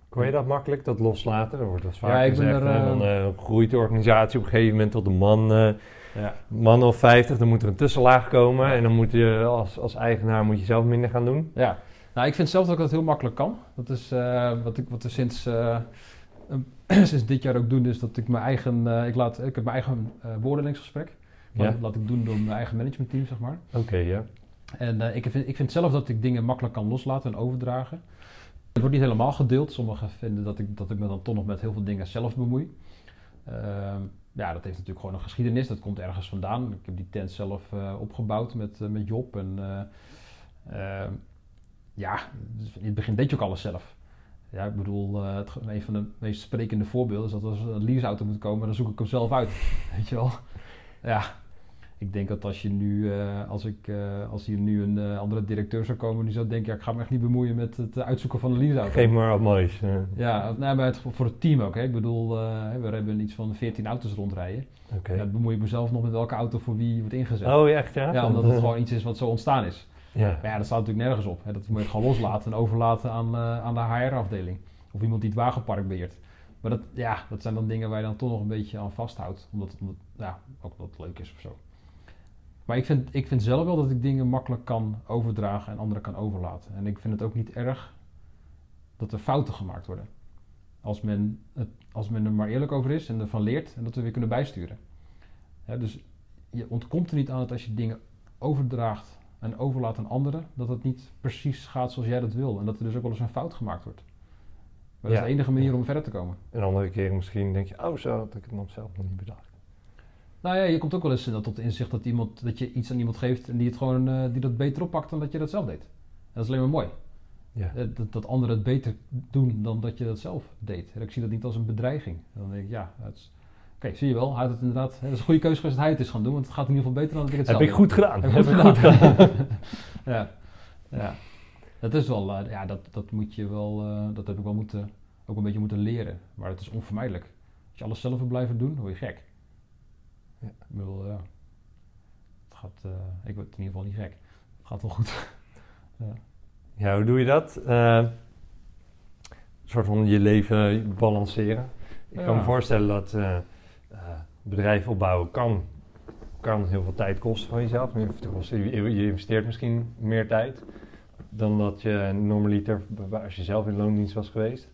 Speaker 1: Kon je dat makkelijk, dat loslaten? Er wordt wel vaak ja, ik gezegd, er, dan uh, groeit de organisatie op een gegeven moment tot een man, uh, ja. man of 50. Dan moet er een tussenlaag komen en dan moet je als, als eigenaar moet je zelf minder gaan doen.
Speaker 2: Ja, nou ik vind zelf dat ik dat heel makkelijk kan. Dat is wat, ik, wat er sinds, sinds dit jaar ook doen, is dat ik mijn eigen, ik, laat, ik heb mijn eigen beoordelingsgesprek. Ja. Laat ik doen door mijn eigen managementteam, zeg maar.
Speaker 1: Oké, ja.
Speaker 2: En ik, vind, ik vind zelf dat ik dingen makkelijk kan loslaten en overdragen. Het wordt niet helemaal gedeeld. Sommigen vinden dat ik, dat ik me dan toch nog met heel veel dingen zelf bemoei. Uh, ja, dat heeft natuurlijk gewoon een geschiedenis. Dat komt ergens vandaan. Ik heb die tent zelf uh, opgebouwd met, met Job. En ehm, ja, in het begin deed je ook alles zelf. Ja, ik bedoel, een van de meest sprekende voorbeelden is dat als een leaseauto moet komen, dan zoek ik hem zelf uit. Weet je wel? Ja, ik denk dat als je nu, uh, als, ik, uh, als hier nu een uh, andere directeur zou komen, die zou denken, ja, ik ga me echt niet bemoeien met het uitzoeken van een leaseauto.
Speaker 1: Geef maar wat moois.
Speaker 2: Ja, nou, maar het, voor het team ook. Hè. Ik bedoel, we hebben iets van 14 auto's rondrijden. Okay. Dan bemoei ik mezelf nog met welke auto voor wie wordt ingezet.
Speaker 1: Oh, echt ja?
Speaker 2: Ja, omdat het gewoon iets is wat zo ontstaan is. Ja. Maar ja, dat staat natuurlijk nergens op. Hè. Dat moet je gewoon loslaten en overlaten aan, aan de HR-afdeling. Of iemand die het wagenpark beheert. Maar dat, ja, dat zijn dan dingen waar je dan toch nog een beetje aan vasthoudt. Omdat, omdat ja, ook dat het leuk is of zo. Maar ik vind, ik vind zelf wel dat ik dingen makkelijk kan overdragen en anderen kan overlaten. En ik vind het ook niet erg dat er fouten gemaakt worden. Als men, het, als men er maar eerlijk over is en ervan leert en dat we weer kunnen bijsturen. dus je ontkomt er niet aan dat als je dingen overdraagt en overlaat aan anderen, dat het niet precies gaat zoals jij dat wil. En dat er dus ook wel eens een fout gemaakt wordt. Maar dat is de enige manier om verder te komen.
Speaker 1: En andere keren misschien denk je, oh zo had ik het nog zelf nog niet bedacht.
Speaker 2: Nou ja, je komt ook wel eens tot de inzicht dat, iemand, dat je iets aan iemand geeft en die, het gewoon, uh, die dat beter oppakt dan dat je dat zelf deed. En dat is alleen maar mooi. Ja. Eh, dat, dat anderen het beter doen dan dat je dat zelf deed. En ik zie dat niet als een bedreiging. Dan denk ik, ja, Oké, zie je wel, hij had het inderdaad. Het is een goede keuze geweest dat hij het is gaan doen, want het gaat in ieder geval beter dan dat ik het
Speaker 1: zelf
Speaker 2: Heb
Speaker 1: ik goed gedaan. Heb ik goed gedaan.
Speaker 2: ja. ja. Dat is wel, uh, ja, dat, dat moet je wel, uh, dat heb ik wel moeten, ook een beetje moeten leren. Maar het is onvermijdelijk. Als je alles zelf wil blijven doen, word je gek. Ja. Ik bedoel, ja. Het gaat, uh, ik word in ieder geval niet gek. Het gaat wel goed.
Speaker 1: ja. ja. hoe doe je dat? Uh, een soort van je leven balanceren. Ik kan me voorstellen dat uh, bedrijf opbouwen kan, kan heel veel tijd kosten van jezelf. Je, je investeert misschien meer tijd dan dat je normaliter als je zelf in loondienst was geweest.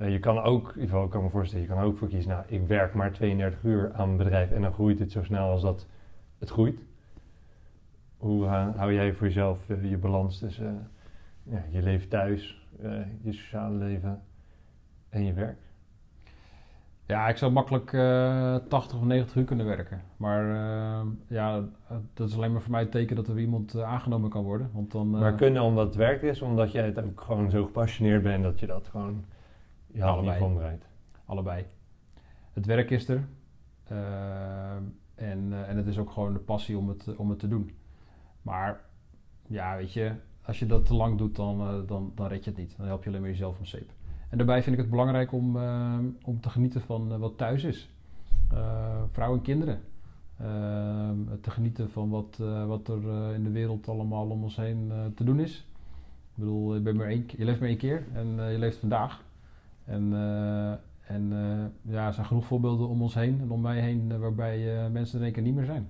Speaker 1: Uh, je kan ook, in ieder geval kan me voorstellen, je kan ook voor kiezen, nou, ik werk maar 32 uur aan mijn bedrijf en dan groeit het zo snel als dat het groeit. Hoe hou jij voor jezelf uh, je balans tussen ja, je leven thuis, je sociale leven en je werk?
Speaker 2: Ja, ik zou makkelijk uh, 80 of 90 uur kunnen werken. Maar uh, ja, dat is alleen maar voor mij het teken dat er iemand uh, aangenomen kan worden. Want dan,
Speaker 1: maar kunnen omdat het werk is, omdat jij het ook gewoon zo gepassioneerd bent dat je dat gewoon je allebei omdraait?
Speaker 2: Allebei. Het werk is er. en, en het is ook gewoon de passie om het, om het te doen. Maar ja, weet je, als je dat te lang doet, dan, dan, dan red je het niet. Dan help je alleen maar jezelf om zeep. En daarbij vind ik het belangrijk om, om te genieten van wat thuis is. Vrouwen en kinderen. te genieten van wat, wat er in de wereld allemaal om ons heen te doen is. Ik bedoel, je, bent maar één, je leeft maar één keer en je leeft vandaag. En, en ja, er zijn genoeg voorbeelden om ons heen en om mij heen waarbij mensen in één keer niet meer zijn.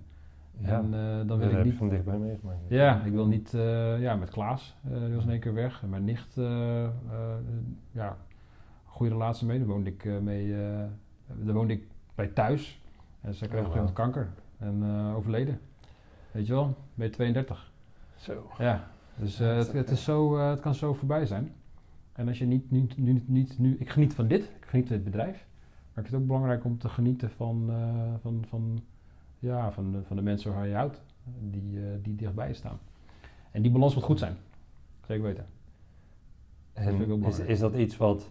Speaker 1: Ja, en uh, dan wil ik niet. van dichtbij meegemaakt.
Speaker 2: Ja, ik wil niet. Uh, ja, met Klaas, uh, die was in één keer weg. En mijn nicht, ja, goede relatie mee. Daar woonde ik, mee, daar woonde ik bij thuis. En ze kreeg oh, wow. kanker en overleden. Weet je wel, ben je 32.
Speaker 1: Zo.
Speaker 2: Ja, dus het, het, is zo, het kan zo voorbij zijn. En als je niet, niet, nu, niet, nu, ik geniet van dit, ik geniet van dit bedrijf. Maar ik vind het ook belangrijk om te genieten van, van, van, ja, van, de, van de mensen waar je houdt, die, die dichtbij staan. En die balans moet goed zijn, zeker weten.
Speaker 1: En is, is dat iets wat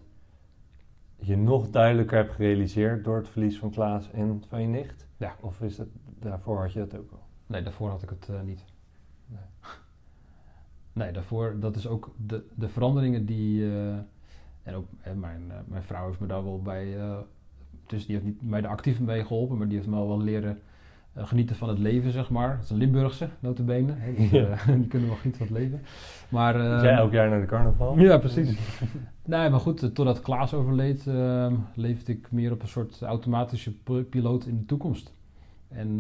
Speaker 1: je nog duidelijker hebt gerealiseerd door het verlies van Klaas en van je nicht?
Speaker 2: Ja.
Speaker 1: Of is het, daarvoor had je dat ook al?
Speaker 2: Nee, daarvoor had ik het uh, niet. Nee. Nee, daarvoor, dat is ook de, de veranderingen die, uh, en ook mijn, uh, mijn vrouw heeft me daar wel bij, dus die heeft niet mij er actief mee geholpen, maar die heeft me al wel leren genieten van het leven, zeg maar. Het is een Limburgse, notabene. Hè, dus, die kunnen wel genieten van het leven. Maar,
Speaker 1: Jij elk jaar naar de carnaval?
Speaker 2: Ja, precies. nee, maar goed, totdat Klaas overleed, ehm, leefde ik meer op een soort automatische piloot in de toekomst. En,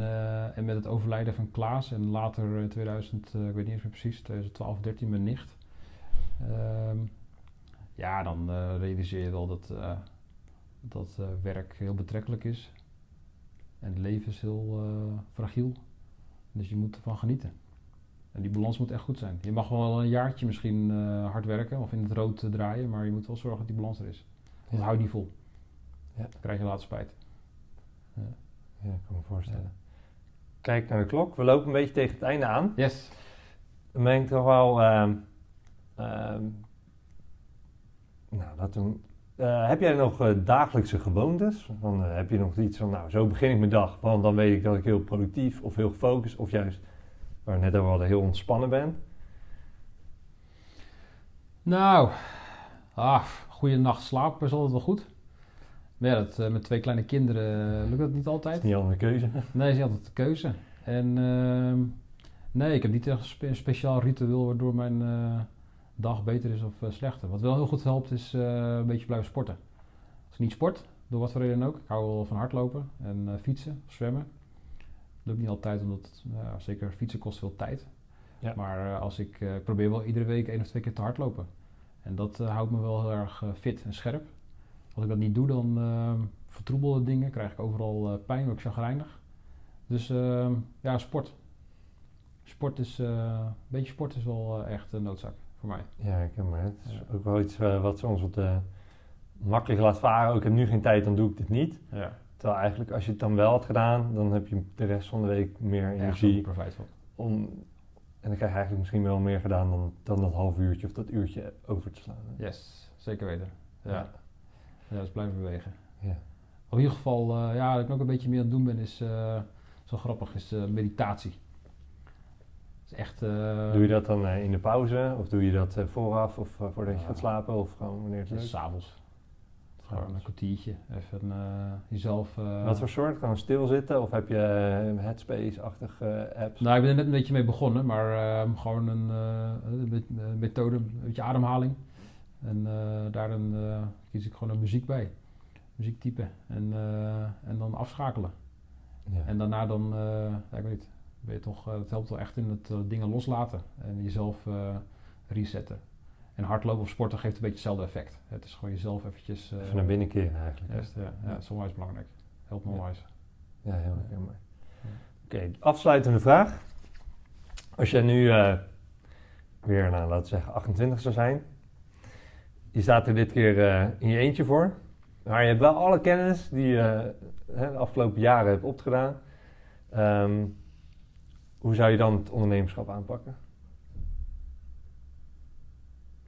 Speaker 2: en met het overlijden van Klaas en later in 2000, ik weet niet eens meer precies, 2012, 13 mijn nicht. Ehm, ja, dan realiseer je wel dat, dat werk heel betrekkelijk is. En het leven is heel fragiel. Dus je moet ervan genieten. En die balans moet echt goed zijn. Je mag wel een jaartje misschien uh, hard werken of in het rood uh, draaien, maar je moet wel zorgen dat die balans er is. Want ja. hou die vol. Ja. Dan krijg je later spijt.
Speaker 1: Ja. Ja, ik kan me voorstellen. Kijk naar de klok. We lopen een beetje tegen het einde aan.
Speaker 2: Yes.
Speaker 1: Dan ben ik toch wel. Uh, nou, laten we uh, heb jij nog uh, dagelijkse gewoontes? Dan uh, heb je nog iets van, nou, zo begin ik mijn dag, want dan weet ik dat ik heel productief of heel gefocust of juist, waar net over hadden, heel ontspannen ben?
Speaker 2: Nou, ah, goede nacht slaap is altijd wel goed. Maar ja, dat, met twee kleine kinderen lukt dat niet altijd.
Speaker 1: is niet altijd een keuze.
Speaker 2: Nee, is niet altijd de keuze. En ehm, nee, ik heb niet echt een speciaal ritueel waardoor mijn dag beter is of slechter. Wat wel heel goed helpt is een beetje blijven sporten. Als ik niet sport, door wat voor reden ook, ik hou wel van hardlopen en fietsen of zwemmen. Dat lukt niet altijd, omdat zeker fietsen kost veel tijd. Ja. Maar als ik, ik probeer wel iedere week één of twee keer te hardlopen. En dat houdt me wel heel erg fit en scherp. Als ik dat niet doe, dan vertroebelen dingen, krijg ik overal pijn, word ik chagrijnig. Dus ja, sport. Sport is, een beetje sport is wel echt een noodzaak voor mij.
Speaker 1: Ja, ik heb maar. Het is ook wel iets uh, wat soms wat uh, makkelijk laat varen. Ik heb nu geen tijd, dan doe ik dit niet.
Speaker 2: Ja.
Speaker 1: Terwijl eigenlijk als je het dan wel had gedaan, dan heb je de rest van de week meer energie.
Speaker 2: Ja,
Speaker 1: om, en dan krijg je eigenlijk misschien wel meer gedaan dan, dan dat half uurtje of dat uurtje over te slaan.
Speaker 2: Yes, zeker weten. Ja, ja. Ja dus blijven bewegen.
Speaker 1: Ja.
Speaker 2: In ieder geval, uh, ja, wat ik ook een beetje meer aan het doen ben, is zo grappig, is meditatie echt, uh,
Speaker 1: doe je dat dan in de pauze of doe je dat vooraf of voordat je gaat slapen of gewoon wanneer het is?
Speaker 2: S'avonds. Gewoon een kwartiertje. Even jezelf.
Speaker 1: Wat voor soort? Gewoon stilzitten of heb je Headspace-achtige apps?
Speaker 2: Nou, ik ben er net een beetje mee begonnen, maar gewoon een methode, een beetje ademhaling. En daar dan, kies ik gewoon een muziek bij. Muziek typen en, en dan afschakelen.
Speaker 1: Ja.
Speaker 2: En daarna dan, eh, ja, ik weet niet, ben je toch, eh, het helpt wel echt in het eh, dingen loslaten en jezelf eh, resetten. En hardlopen of sporten geeft een beetje hetzelfde effect. Het is gewoon jezelf eventjes... eh,
Speaker 1: Even naar binnen keren eigenlijk.
Speaker 2: Ja, ja, dat is onwijs belangrijk. Helpt me
Speaker 1: Ja.
Speaker 2: onwijs.
Speaker 1: Ja, heel, heel mooi. Oké, afsluitende vraag. Als jij nu eh, weer, nou, laten we zeggen, 28 zou zijn. Je staat er dit keer eh, in je eentje voor. Maar je hebt wel alle kennis die je de afgelopen jaren hebt opgedaan. Ehm, hoe zou je dan het ondernemerschap aanpakken?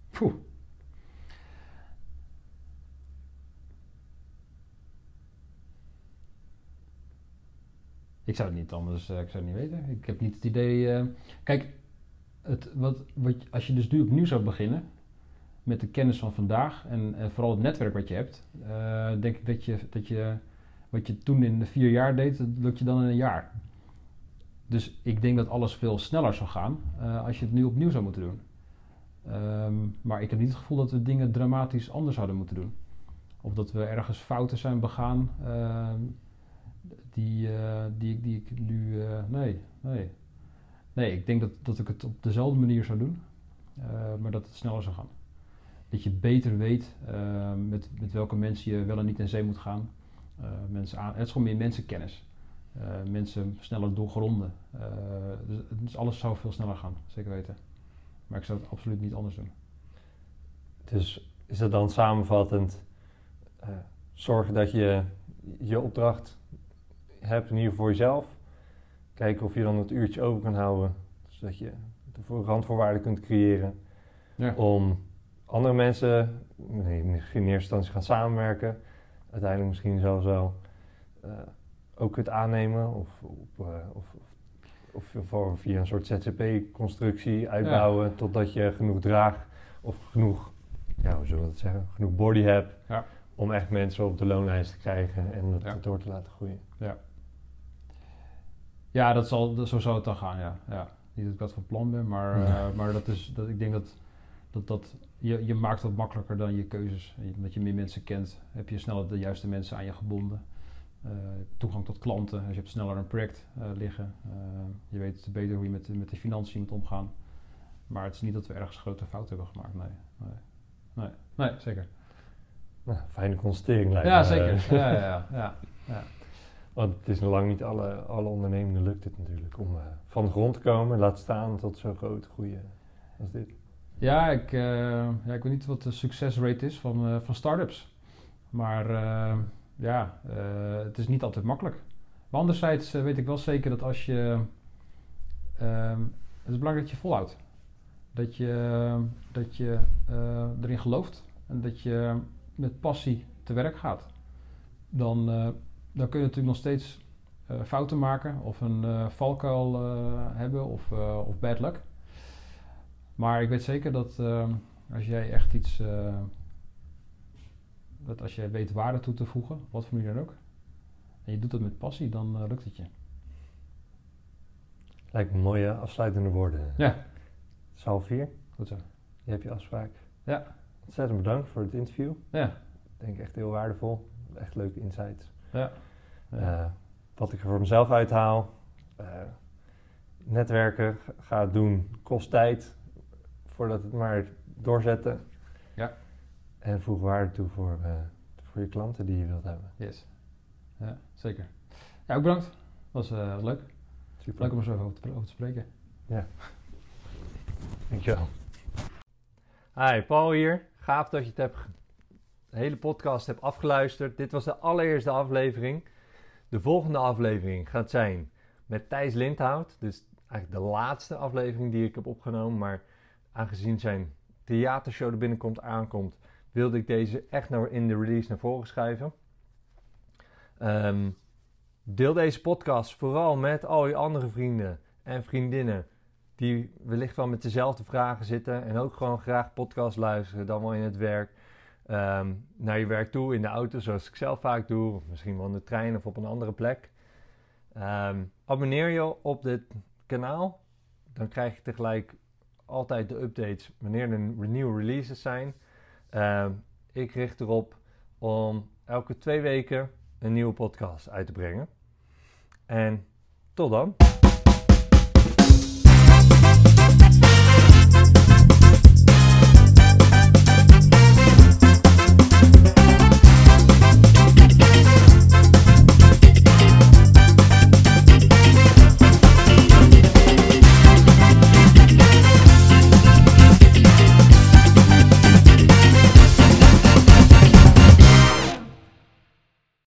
Speaker 2: Poeh. Ik zou het niet anders, eh, ik zou het niet weten. Ik heb niet het idee. eh, kijk, het, wat, wat, als je dus nu opnieuw zou beginnen met de kennis van vandaag en, vooral het netwerk wat je hebt, eh, denk ik dat je, dat je wat je toen in de vier jaar deed, dat lukt je dan in een jaar. Dus ik denk dat alles veel sneller zou gaan eh, als je het nu opnieuw zou moeten doen. Ehm, maar ik heb niet het gevoel dat we dingen dramatisch anders zouden moeten doen. Of dat we ergens fouten zijn begaan ehm, die, eh, die, ik- die ik nu. nee, nee. Nee, ik denk dat, dat ik het op dezelfde manier zou doen, maar dat het sneller zou gaan. Dat je beter weet eh, met, met welke mensen je wel en niet in zee moet gaan. Eh, mensen aan, het is gewoon meer mensenkennis. Eh, mensen sneller doorgronden. Dus, dus alles zou veel sneller gaan, zeker weten. Maar ik zou het absoluut niet anders doen.
Speaker 1: Dus is dat dan samenvattend zorgen dat je je opdracht hebt, in ieder geval voor jezelf. Kijken of je dan het uurtje over kan houden, zodat je de randvoorwaarden kunt creëren
Speaker 2: Ja.
Speaker 1: om andere mensen, nee, misschien in eerste instantie gaan samenwerken, uiteindelijk misschien zelfs wel eh, ook het aannemen of, op, eh, of, of, of via een soort ZZP-constructie uitbouwen totdat je genoeg draag of genoeg, ja, hoe zullen we dat zeggen, genoeg body hebt
Speaker 2: Ja.
Speaker 1: om echt mensen op de loonlijst te krijgen en het
Speaker 2: Ja.
Speaker 1: door te laten groeien.
Speaker 2: Ja, dat zal, dat, zo zou het dan gaan, ja. ja. Niet dat ik dat van plan ben, maar,
Speaker 1: Ja.
Speaker 2: eh, maar dat is, dat, ik denk dat, dat, dat je, je maakt het makkelijker dan je keuzes. Omdat je meer mensen kent, heb je sneller de juiste mensen aan je gebonden. Eh, toegang tot klanten, dus je hebt sneller een project eh, liggen. Eh, je weet beter hoe je met, met de financiën moet omgaan. Maar het is niet dat we ergens grote fouten hebben gemaakt, nee. Nee, nee, nee zeker.
Speaker 1: Nou, fijne constatering lijkt
Speaker 2: Ja, zeker. Ja, ja, ja. ja.
Speaker 1: Want het is nog lang niet alle, alle ondernemingen lukt het natuurlijk om van de grond te komen, laat staan tot zo'n grote groei als dit.
Speaker 2: Ja, ik, eh, ja, ik weet niet wat de succesrate is van, eh, van start-ups. Maar eh, ja, het is niet altijd makkelijk. Maar anderzijds weet ik wel zeker dat als je... ehm, het is belangrijk dat je volhoudt. Dat je, dat je erin gelooft. En dat je met passie te werk gaat. Dan, dan kun je natuurlijk nog steeds fouten maken. Of een valkuil hebben. Of, of bad luck. Maar ik weet zeker dat eh, als jij echt iets. eh, dat als jij weet waarde toe te voegen, wat voor manier dan ook. En je doet dat met passie, dan eh, lukt het je.
Speaker 1: Lijkt me mooie afsluitende woorden.
Speaker 2: Ja.
Speaker 1: Het is half vier,
Speaker 2: Goed zo.
Speaker 1: je hebt je afspraak.
Speaker 2: Ja.
Speaker 1: Ontzettend bedankt voor het interview.
Speaker 2: Ja.
Speaker 1: Ik denk echt heel waardevol. Echt leuke insights.
Speaker 2: Ja.
Speaker 1: Eh, wat ik er voor mezelf uithaal. netwerken ga het doen kost tijd. Voordat het maar doorzetten.
Speaker 2: Ja.
Speaker 1: En voeg waarde toe voor, eh, voor je klanten die je wilt hebben.
Speaker 2: Yes. Ja, zeker. Ja, ook bedankt. Was eh, leuk.
Speaker 1: Super.
Speaker 2: Leuk om er zo over te, over te spreken.
Speaker 1: Dankjewel. Hi, Paul hier. Gaaf dat je het hebt, de hele podcast hebt afgeluisterd. Dit was de allereerste aflevering. De volgende aflevering gaat zijn met Thijs Lindhout. Dus eigenlijk de laatste aflevering die ik heb opgenomen. Maar aangezien zijn theatershow er binnenkomt aankomt, wilde ik deze echt nou in de release naar voren schuiven. Ehm, deel deze podcast vooral met al je andere vrienden en vriendinnen die wellicht wel met dezelfde vragen zitten en ook gewoon graag podcast luisteren, dan wel in het werk, ehm, naar je werk toe, in de auto, zoals ik zelf vaak doe, of misschien wel in de trein of op een andere plek. Ehm, abonneer je op dit kanaal, dan krijg je tegelijk altijd de updates wanneer er nieuwe releases zijn. Ehm, ik richt erop om elke twee weken een nieuwe podcast uit te brengen. En tot dan.